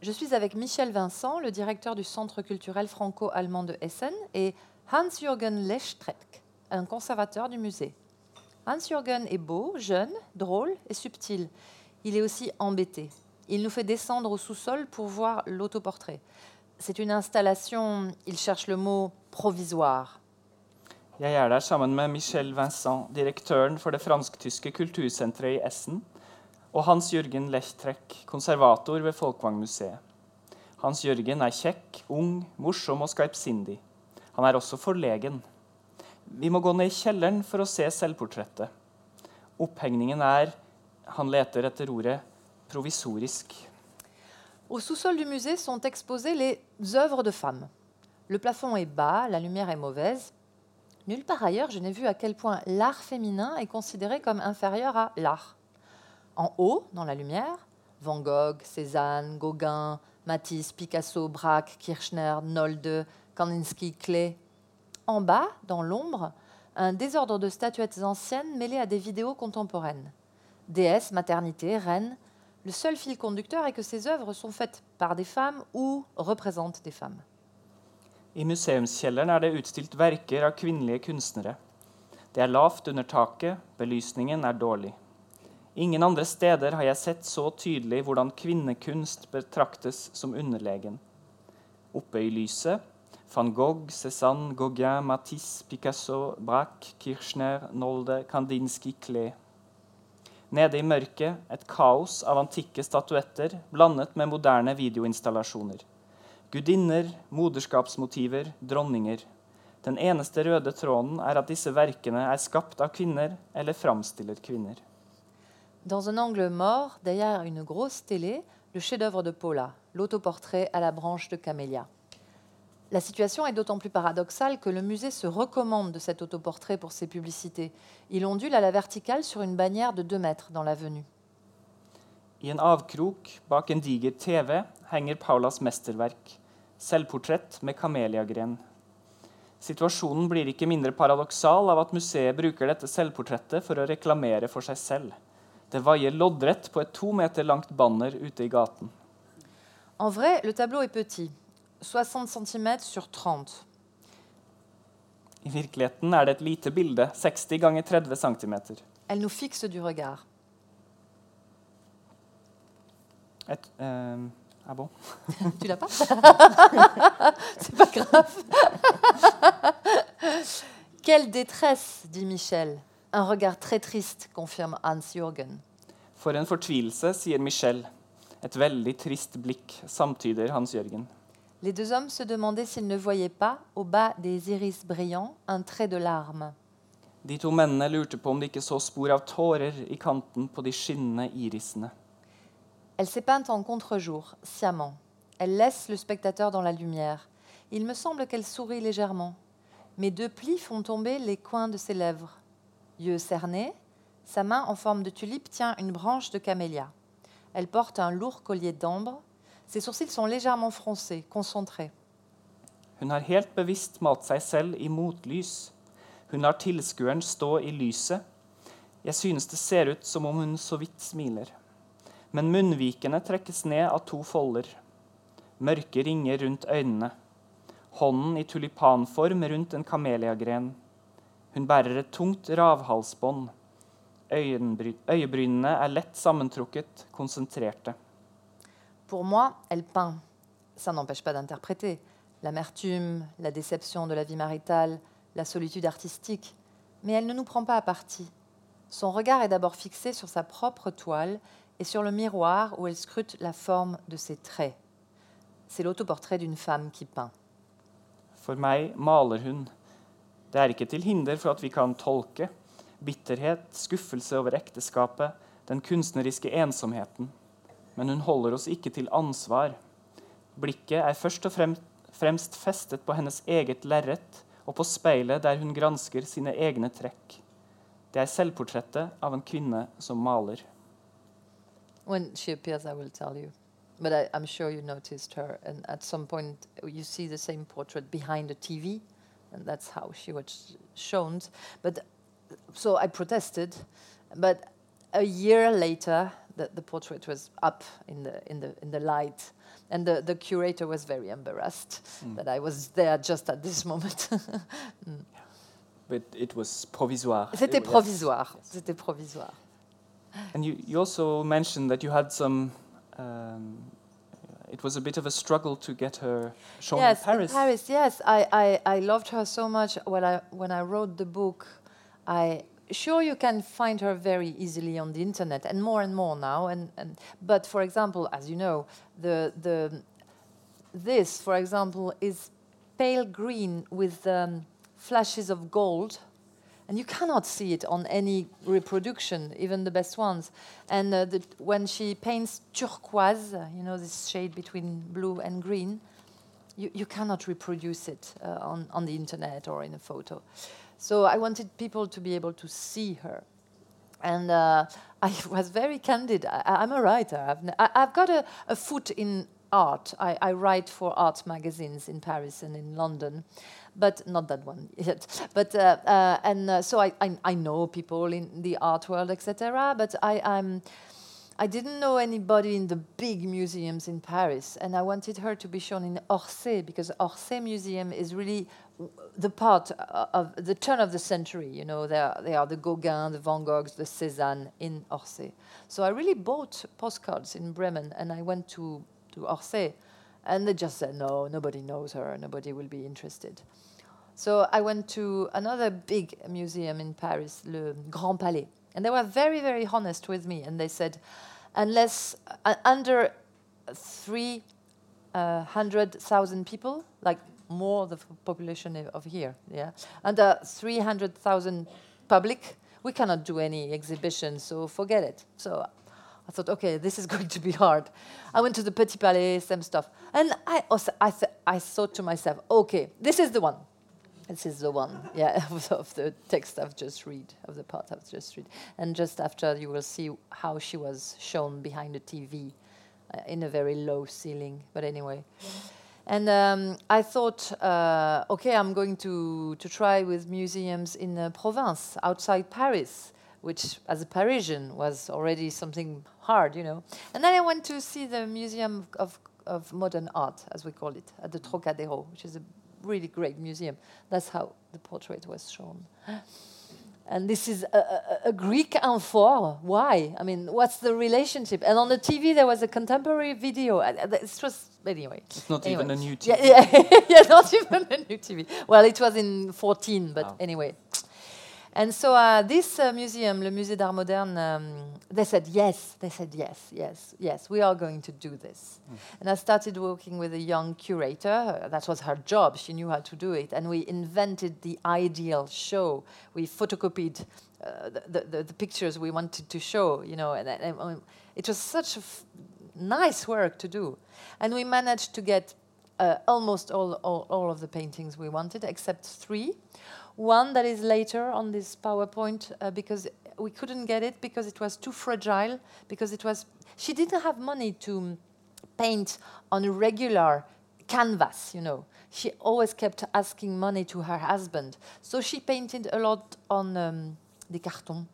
Je suis avec Michel Vincent, le directeur du Centre culturel franco-allemand de Essen, et Hans-Jürgen Lechtreck, un conservateur du musée. Hans-Jürgen est beau, jeune, drôle et subtil. Il est aussi embêté. Il nous fait descendre au sous-sol pour voir l'autoportrait. C'est une installation, il cherche le mot provisoire. Jeg er der sammen med Michel Vincent, direktøren for det fransk-tyske kultursenteret i Essen, og Hans Jørgen Lechtreck, konservator ved Folkwang-museet. Hans Jørgen er kjekk, ung, morsom og skarpsindig. Han er også forlegen. Vi må gå ned i kjelleren for å se selvportrettet. Opphengningen er Han leter etter ordet provisorisk. Au sous-sol du musée sont exposées les œuvres de femmes. Le plafond est bas, la lumière est mauvaise. Nulle part ailleurs, je n'ai vu à quel point l'art féminin est considéré comme inférieur à l'art. En haut, dans la lumière, Van Gogh, Cézanne, Gauguin, Matisse, Picasso, Braque, Kirchner, Nolde, Kandinsky, Klee. En bas, dans l'ombre, un désordre de statuettes anciennes mêlées à des vidéos contemporaines. Déesses, maternités, reines, le seul fil conducteur est que ces œuvres sont faites par des femmes ou représentent des femmes. I museumskjelleren er det utstilt verker av kvinnelige kunstnere. Det er lavt under taket, belysningen er dårlig. Ingen andre steder har jeg sett så tydelig hvordan kvinnekunst betraktes som underlegen. Oppe i lyset van Gogh, Cézanne, Gauguin, Matisse, Picasso, Braque, Kirchner, Nolde, Kandinsky, Klee. Nede i mørket et kaos av antikke statuetter blandet med moderne videoinstallasjoner. Gudinner, moderskapsmotiver, dronninger. Den eneste røde tråden er at disse verkene er skapt av kvinner eller framstiller kvinner. Dans un angle mort, derrière une grosse télé, le chef-d'œuvre de Paula, l'autoportrait à la branche de camélia. La situation est d'autant plus paradoxale que le musée se recommande de cet autoportrait pour ses publicités. Il ondule à la verticale sur une bannière de 2 mètres dans l'avenue. I en avkrok bak en diger TV henger Paulas mesterverk, selvportrett med kameliagren. Situasjonen blir ikke mindre paradoksal av at museet bruker dette selvportrettet for å reklamere for seg selv. Det vaier loddrett på et to meter langt banner ute i gaten. En vrai, le tableau est petit, 60 cm sur 30. I virkeligheten er det et lite bilde, 60 ganger 30 cm. Elle nous fixe du regard. Et, eh, ah bon? Tu l'as pas C'est pas grave. Quelle détresse, dit Michel. Un regard très triste, confirme Hans-Jürgen. For en fortvilelse, sier Michel. Et veldig trist blikk, samtyder Hans-Jørgen. Les deux hommes se demandaient s'ils ne voyaient pas, au bas des iris brillants, un trait de larme. De to mennene lurte på om de ikke så spor av tårer i kanten på de skinnende irisene. Elle s'est peinte en contre-jour, sciemment. Elle laisse le spectateur dans la lumière. Il me semble qu'elle sourit légèrement. Mes deux plis font tomber les coins de ses lèvres. Yeux cernés, sa main en forme de tulipe tient une branche de camélia. Elle porte un lourd collier d'ambre. Ses sourcils sont légèrement froncés, concentrés. Hun har helt bevisst malt seg selv i motlys. Hun lar tilskueren stå i lyset. Men munnvikene trekkes ned av to folder. Mørke ringer rundt øynene. Hånden i tulipanform rundt en kameliagren. Hun bærer et tungt ravhalsbånd. Øyebrynene er lett sammentrukket, konsentrerte. Pour moi, elle peint. Ça n'empêche pas d'interpréter. L'amertume, la déception de la vie maritale, la solitude artistique. Mais elle ne nous prend pas à partie. Son regard est d'abord fixé sur sa propre toile et sur le miroir où elle scrute la forme de ses traits. C'est l'autoportrait d'une femme qui peint. For meg maler hun. Det er ikke til hinder for at vi kan tolke. Bitterhet, skuffelse over ekteskapet, den kunstneriske ensomheten. Men hun holder oss ikke til ansvar. Blikket er først og fremst festet på hennes eget lerret og på speilet der hun gransker sine egne trekk. Det er selvportrettet av en kvinne som maler. When she appears, I will tell you. But I, I'm sure you noticed her. And at some point, you see the same portrait behind the TV, and that's how she was shown. But so I protested. But a year later, the, the portrait was up in the in the in the light, and the, the curator was very embarrassed mm. that I was there just at this moment. Mm. But it was provisoire. C'était It was- provisoire. C'était provisoire. And you, you also mentioned that you had some. Um, it was a bit of a struggle to get her shown yes, in Paris. Paris. Yes, I, I, I loved her so much. When I when I wrote the book, I sure you can find her very easily on the internet, and more and more now. And, and but for example, as you know, the the this for example is pale green with um, flashes of gold. And you cannot see it on any reproduction, even the best ones. And uh, the, when she paints turquoise, you know, this shade between blue and green, you, you cannot reproduce it uh, on, on the internet or in a photo. So I wanted people to be able to see her. And uh, I was very candid. I, I'm a writer. I've, n- I, have got a, a foot in art. I, I write for art magazines in Paris and in London, but not that one yet. But uh, uh, and uh, so I, I I know people in the art world, etc. But I I'm I didn't know anybody in the big museums in Paris, and I wanted her to be shown in Orsay because Orsay Museum is really the part of the turn of the century. You know, they are, they are the Gauguin, the Van Goghs, the Cézanne in Orsay. So I really bought postcards in Bremen, and I went to to Orsay, and they just said no, nobody knows her, nobody will be interested. So I went to another big museum in Paris, le Grand Palais, and they were very, very honest with me. And they said, unless uh, under three uh, hundred thousand people, like more the population of- here, yeah, under three hundred thousand public, we cannot do any exhibition. So forget it. So I thought, okay, this is going to be hard. I went to the Petit Palais, same stuff. And I, also, I, th- I thought to myself, okay, this is the one. This is the one, yeah, of, of the text I've just read, of the part I've just read. And just after, you will see how she was shown behind the TV uh, in a very low ceiling. But anyway. And um, I thought, uh, okay, I'm going to, to try with museums in uh, Provence, outside Paris, which, as a Parisian, was already something hard, you know. And then I went to see the Museum of, of Modern Art, as we call it, at the Trocadero, which is a really great museum. That's how the portrait was shown. And this is a, a, a Greek amphora. Why? I mean, what's the relationship? And on the TV, there was a contemporary video. Uh, uh, it was anyway. It's not anyway. even a new TV. Yeah, yeah, yeah, not even a new TV. Well, it was in 14, but Oh. anyway. And so uh, this uh, museum, le Musée d'Art Moderne, um, they said yes. They said yes, yes, yes. We are going to do this. And I started working with a young curator. Uh, that was her job. She knew how to do it. And we invented the ideal show. We photocopied uh, the, the, the, the pictures we wanted to show. You know, and, and, and it was such a f- nice work to do. And we managed to get uh, almost all, all, all of the paintings we wanted, except three. One that is later on this PowerPoint uh, because we couldn't get it because it was too fragile. Because it was, she didn't have money to mm, paint on a regular canvas, you know. She always kept asking money to her husband. So she painted a lot on um, des cartons.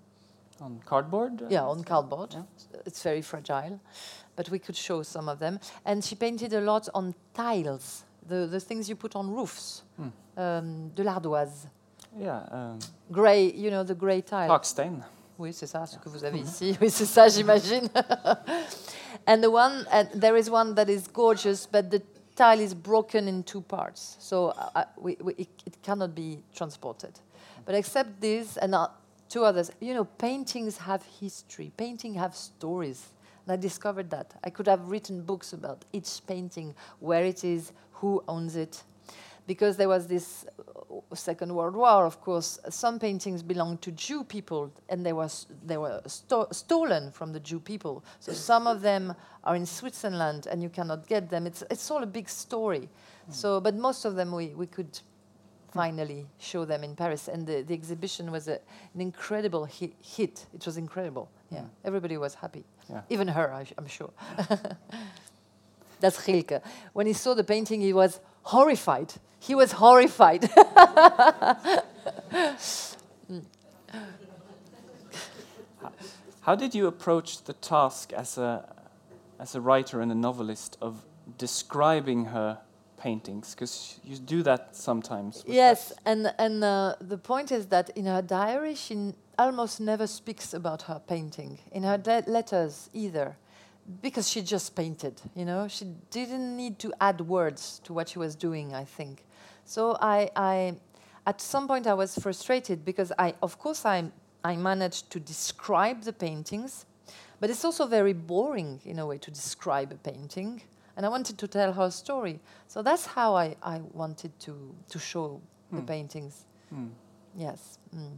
On cardboard? Yeah, on cardboard. Yeah. It's very fragile, but we could show some of them. And she painted a lot on tiles, the, the things you put on roofs, Hmm. um, de l'ardoise, Yeah. Um, grey, you know, the grey tile. Parkstein. Oui, c'est ça, ce que vous avez ici. Oui, c'est ça, j'imagine. and the one, and there is one that is gorgeous, but the tile is broken in two parts, so uh, uh, we, we, it, it cannot be transported. But except this and uh, two others, you know, paintings have history. Painting have stories. And I discovered that I could have written books about each painting, where it is, who owns it, because there was this Second World War, of course, some paintings belonged to Jew people, and they were they were sto- stolen from the Jew people. So some of them are in Switzerland, and you cannot get them. It's it's all a big story. So, but most of them we we could finally show them in Paris, and the, the exhibition was a, an incredible hi- hit. It was incredible. Yeah, Mm. everybody was happy, Yeah. even her, I, am sure. That's Rilke. When he saw the painting, he was horrified. He was horrified. How did you approach the task as a, as a writer and a novelist of describing her paintings? Because you do that sometimes. Yes, that- and and uh, the point is that in her diary, she n- almost never speaks about her painting. In her letters either, because she just painted. You know, she didn't need to add words to what she was doing. I think. So I, I at some point I was frustrated because I, of course, I I managed to describe the paintings, but it's also very boring in a way to describe a painting. And I wanted to tell her story. So that's how I, I wanted to, to show the Hmm. paintings. Hmm. Yes. Mm.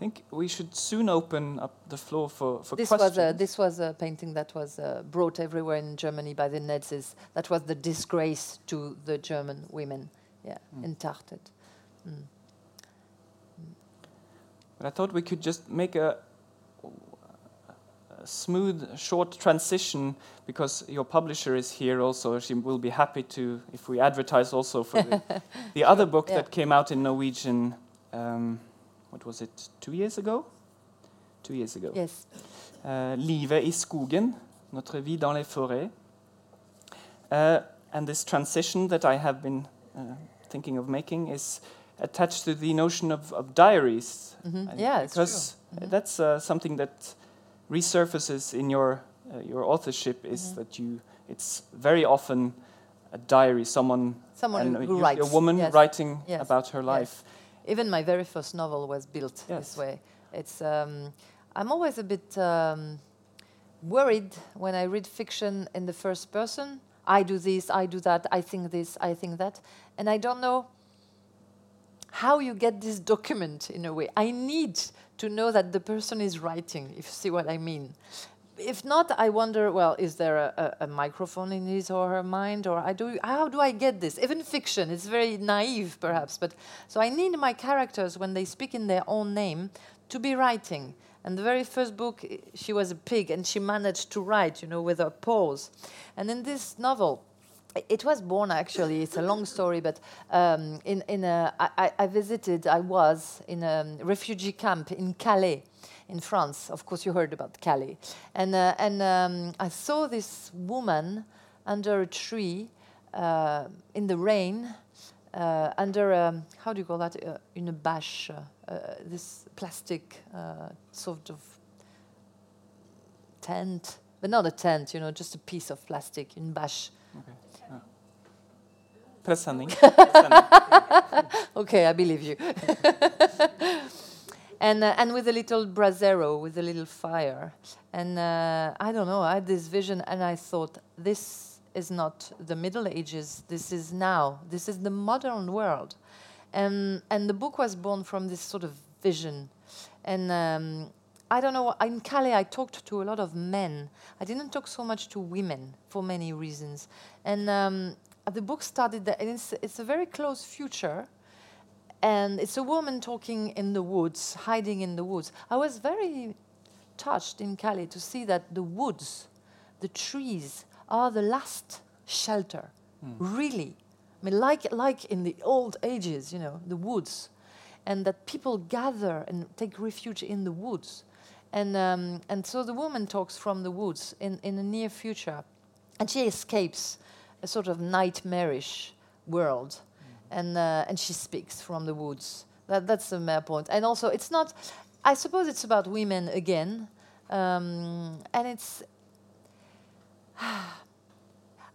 I think we should soon open up the floor for, for This questions. was, a, this was a painting that was uh, brought everywhere in Germany by the Nazis. That was the disgrace to the German women. Yeah, entarted. Mm. But I thought we could just make a, a smooth, short transition because your publisher is here also. She will be happy to, if we advertise also for the, the other book Yeah. that came out in Norwegian, um, what was it, two years ago? Two years ago. Yes. Uh, Livet i skogen, Notre vie dans les forêts. Uh, and this transition that I have been uh, thinking of making is attached to the notion of, of diaries. Mhm. Yeah, it's true. because Mhm. that's uh, something that resurfaces in your uh, your authorship is Mhm. that you it's very often a diary, someone Someone and who, you- who a woman yes. writing Yes. about her Yes. Even my very first novel was built Yes. this way. It's um, I'm always a bit um, worried when I read fiction in the first person. I do this, I do that, I think this, I think that, and I don't know how you get this document in a way. I need to know that the person is writing, if you see what I mean. If not, I wonder, well, is there a, a, a microphone in his or her mind, or I do, how do I get this? Even fiction, it's very naive, perhaps, but so I need my characters when they speak in their own name to be writing. And the very first book, she was a pig, and she managed to write, you know, with her paws. And in this novel, it was born actually. It's a long story, but um, in in a, I, I- I visited. I was in a refugee camp in Calais, in France. Of course, you heard about Calais, and uh, and um, I saw this woman under a tree uh, in the rain, uh, under um, how do you call that? Uh, in a bâche, uh, uh, this plastic uh, sort of tent, but not a tent. You know, just a piece of plastic in bâche. Presenning. Presenning. Okay, I believe you. and uh, and with a little brasero, with a little fire, and uh, I don't know. I had this vision, and I thought, this is not the Middle Ages. This is now. This is the modern world, and and the book was born from this sort of vision, and. Um, I don't know. In Calais, I talked to a lot of men. I didn't talk so much to women for many reasons. And um, the book started that, and it's, it's a very close future and it's a woman talking in the woods, hiding in the woods. I was very touched in Calais to see that the woods, the trees, are the last shelter. Really, I mean, like like in the old ages, you know, the woods, and that people gather and take refuge in the woods, and um, and so the woman talks from the woods in in the near future, and she escapes a sort of nightmarish world and uh, and she speaks from the woods. That, that's the main point. And also, it's not. I suppose it's about women again, um, and it's.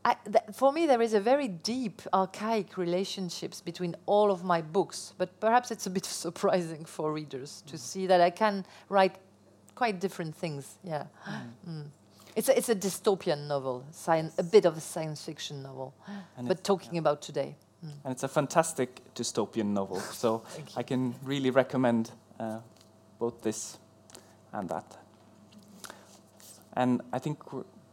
I, for me, there is a very deep, archaic relationships between all of my books, but perhaps it's a bit surprising for readers to see that I can write quite different things. Yeah, Mm. it's a, it's a dystopian novel, science, a bit of a science fiction novel, And but talking about today. And it's a fantastic dystopian novel. So I can really recommend uh, both this and that. And I think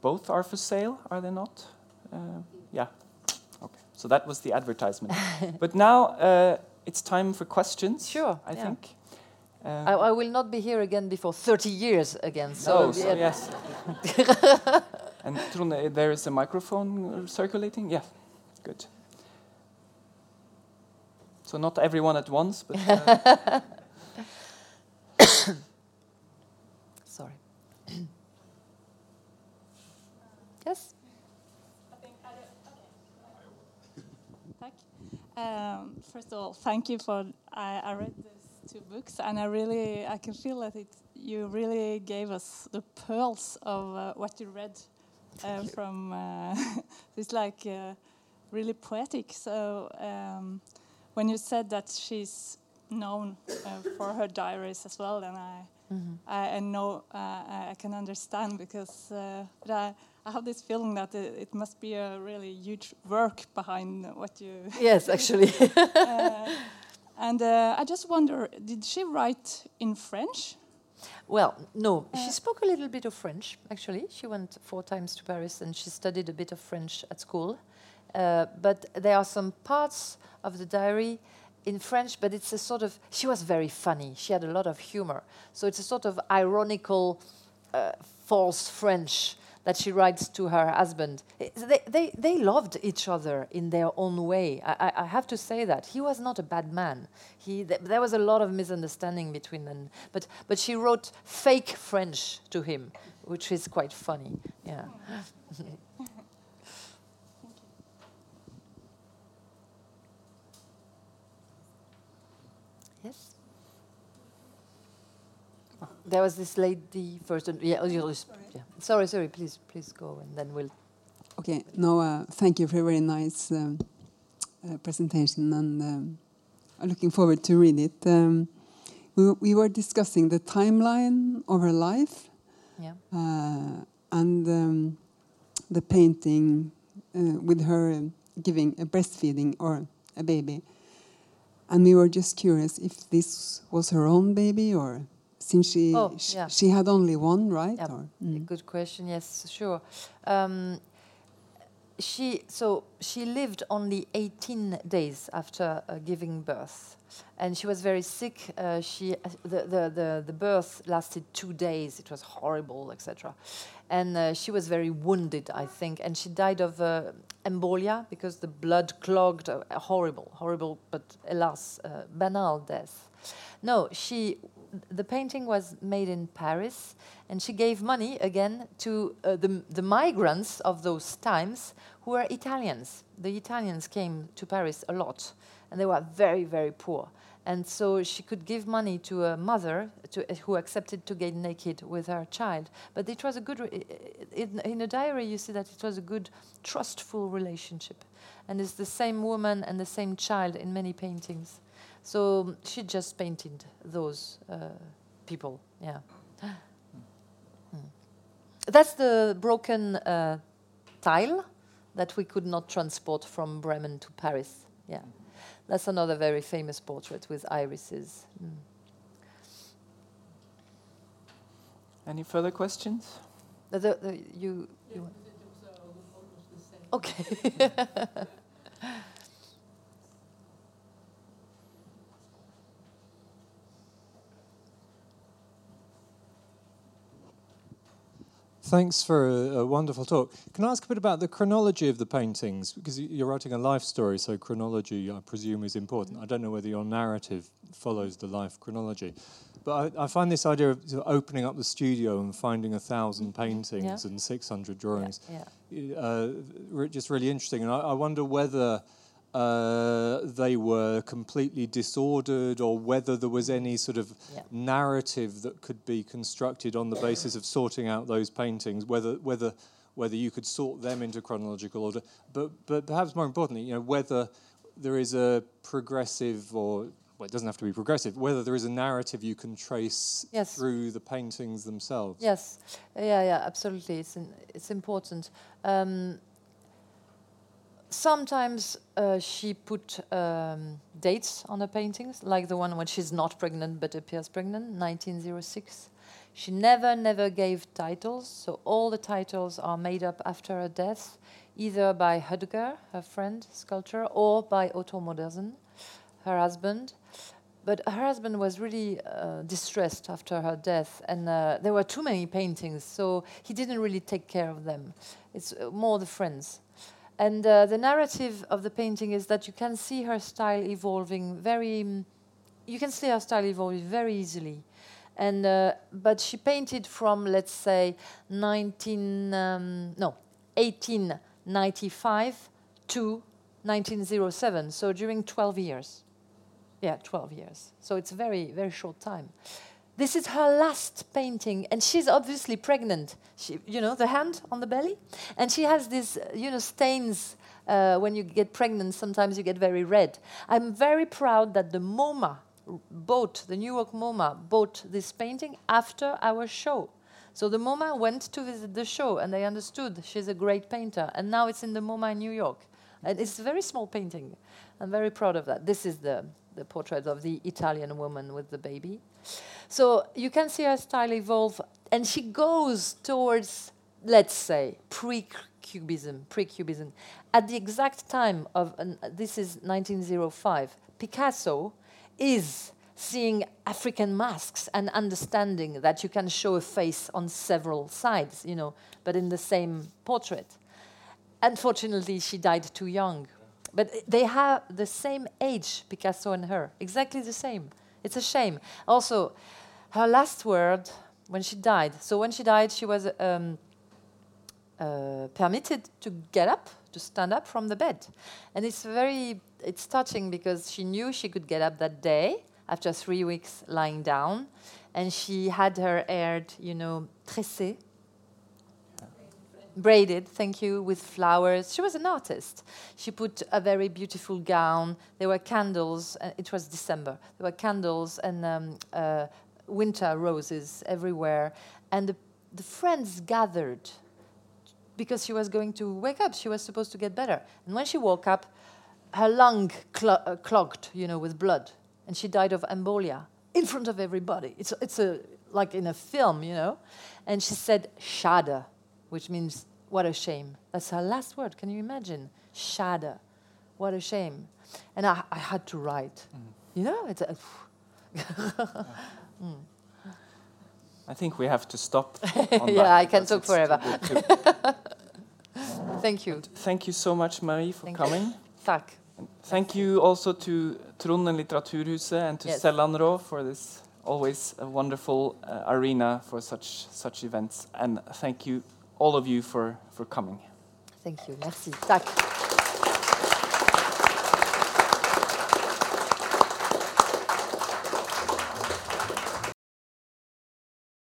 both are for sale, are they not? Uh, yeah. Okay. So that was the advertisement. but now uh, it's time for questions. Sure, I yeah. think. Uh, I, I will not be here again before 30 years again. So, so, so yes. and Trond, uh, there is a microphone circulating. Yeah. Good. So not everyone at once, but. Uh, Sorry. yes? Tack. Um, first of all, thank you for. I, I read these two books, and I really I can feel that it. You really gave us the pearls of uh, what you read uh, from. Uh, it's like uh, really poetic. So um, when you said that she's known uh, for her diaries as well, then I. I, I know uh, I can understand because uh, but I, I have this feeling that it, it must be a really huge work behind what you. Yes, actually. uh, and uh, I just wonder, did she write in French? well, no, she spoke a little bit of French, actually. She went four times to Paris and she studied a bit of French at school. Uh, but there are some parts of the diary in French, but it's a sort of. She was very funny. She had a lot of humor. So it's a sort of ironical, uh, false French that she writes to her husband. They, they, they loved each other in their own way. I, I, have to say that. He was not a bad man. He, th- there was a lot of misunderstanding between them. But, but she wrote fake French to him, which is quite funny. Yeah. yes? There was this lady first. And yeah, oh, was- yeah. Sorry, sorry. Please, please go, and then we'll. Okay, no, uh, thank you for a very nice um, uh, presentation, and um, I'm looking forward to read it. Um, we, we were discussing the timeline of her life Yeah. uh, and um, the painting uh, with her giving a breastfeeding or a baby. And we were just curious if this was her own baby or since she Oh, sh- yeah. she had only one, right? Yeah, Or- A mm. Good question. Yes, sure. Um, she so she lived only 18 days after uh, giving birth, and she was very sick. Uh, she the, the the the birth lasted two days. It was horrible, etc. And uh, she was very wounded, I think, and she died of uh, embolia because the blood clogged. Uh, horrible, horrible, but alas, uh, banal death. No, she. The painting was made in Paris, and she gave money again to uh, the the migrants of those times who were Italians. The Italians came to Paris a lot, and they were very very poor. And so she could give money to a mother to, uh, who accepted to get naked with her child. But it was a good, in, in a diary, you see that it was a good, trustful relationship. And it's the same woman and the same child in many paintings. So she just painted those uh, people, yeah. Mm. That's the broken uh, tile that we could not transport from Bremen to Paris, yeah. That's another very famous portrait with irises. Mm. Any further questions? The, the, the, you, you okay. Thanks for a, a wonderful talk. Can I ask a bit about the chronology of the paintings? Because you're writing a life story, so chronology, I presume, is important. I don't know whether your narrative follows the life chronology. But I, I find this idea of sort of opening up the studio and finding a thousand paintings and 600 drawings yeah. uh, re- just really interesting. And I, I wonder whether uh, they were completely disordered or whether there was any sort of Yeah. narrative that could be constructed on the basis of sorting out those paintings, whether whether whether you could sort them into chronological order, but but perhaps more importantly, you know, whether there is a progressive or well, it doesn't have to be progressive. Whether there is a narrative you can trace Yes. through the paintings themselves. Yes, yeah, yeah, absolutely. It's in, it's important. Um, sometimes uh, she put um, dates on her paintings, like the one when she's not pregnant but appears pregnant, 1906. She never, never gave titles, so all the titles are made up after her death, either by Hoetger, her friend, sculptor, or by Otto Modersohn, her husband. But her husband was really uh, distressed after her death, and uh, there were too many paintings, so he didn't really take care of them. It's uh, more the friends. And uh, the narrative of the painting is that you can see her style evolving very. mm, you can see her style evolving very easily, and uh, but she painted from let's say 19 um, no 1895 to 1907, so during 12 years. Yeah, 12 years. So it's very, very short time. This is her last painting, and she's obviously pregnant. She, you know, the hand on the belly, and she has these, you know, stains. Uh, when you get pregnant, sometimes you get very red. I'm very proud that the MoMA bought the New York MoMA bought this painting after our show. So the MoMA went to visit the show, and they understood she's a great painter, and now it's in the MoMA in New York. And it's a very small painting. I'm very proud of that. This is the, the portrait of the Italian woman with the baby. So you can see her style evolve, and she goes towards, let's say, pre-cubism, pre-cubism. At the exact time of, an, this is 1905, Picasso is seeing African masks and understanding that you can show a face on several sides, you know, but in the same portrait. Unfortunately, she died too young. But they have the same age, Picasso and her, exactly the same. It's a shame. Also, her last word when she died. So when she died, she was um, uh, permitted to get up, to stand up from the bed, and it's very, it's touching because she knew she could get up that day after three weeks lying down, and she had her hair, you know, tressé, braided, thank you, with flowers. She was an artist. She put a very beautiful gown. There were candles. Uh, it was December. There were candles and um, uh, winter roses everywhere. And the, the friends gathered because she was going to wake up. She was supposed to get better. And when she woke up, her lung uh, clogged, you know, with blood. And she died of embolia in front of everybody. It's, it's a, like in a film, you know. And she said, Schade, which means, what a shame. That's her last word. Can you imagine? Schade. What a shame. And I, I had to write. You know, it's a, I think we have to stop. on Yeah, I can talk forever. too thank you. Thank you so much, Marie, for Thank you. coming. Tack. And Thank you also to Trondheim Litteraturhuset and to Yes. For this always a wonderful uh, arena for such such events. And thank you, all of you, for, for coming. Thank you. Merci. Tack.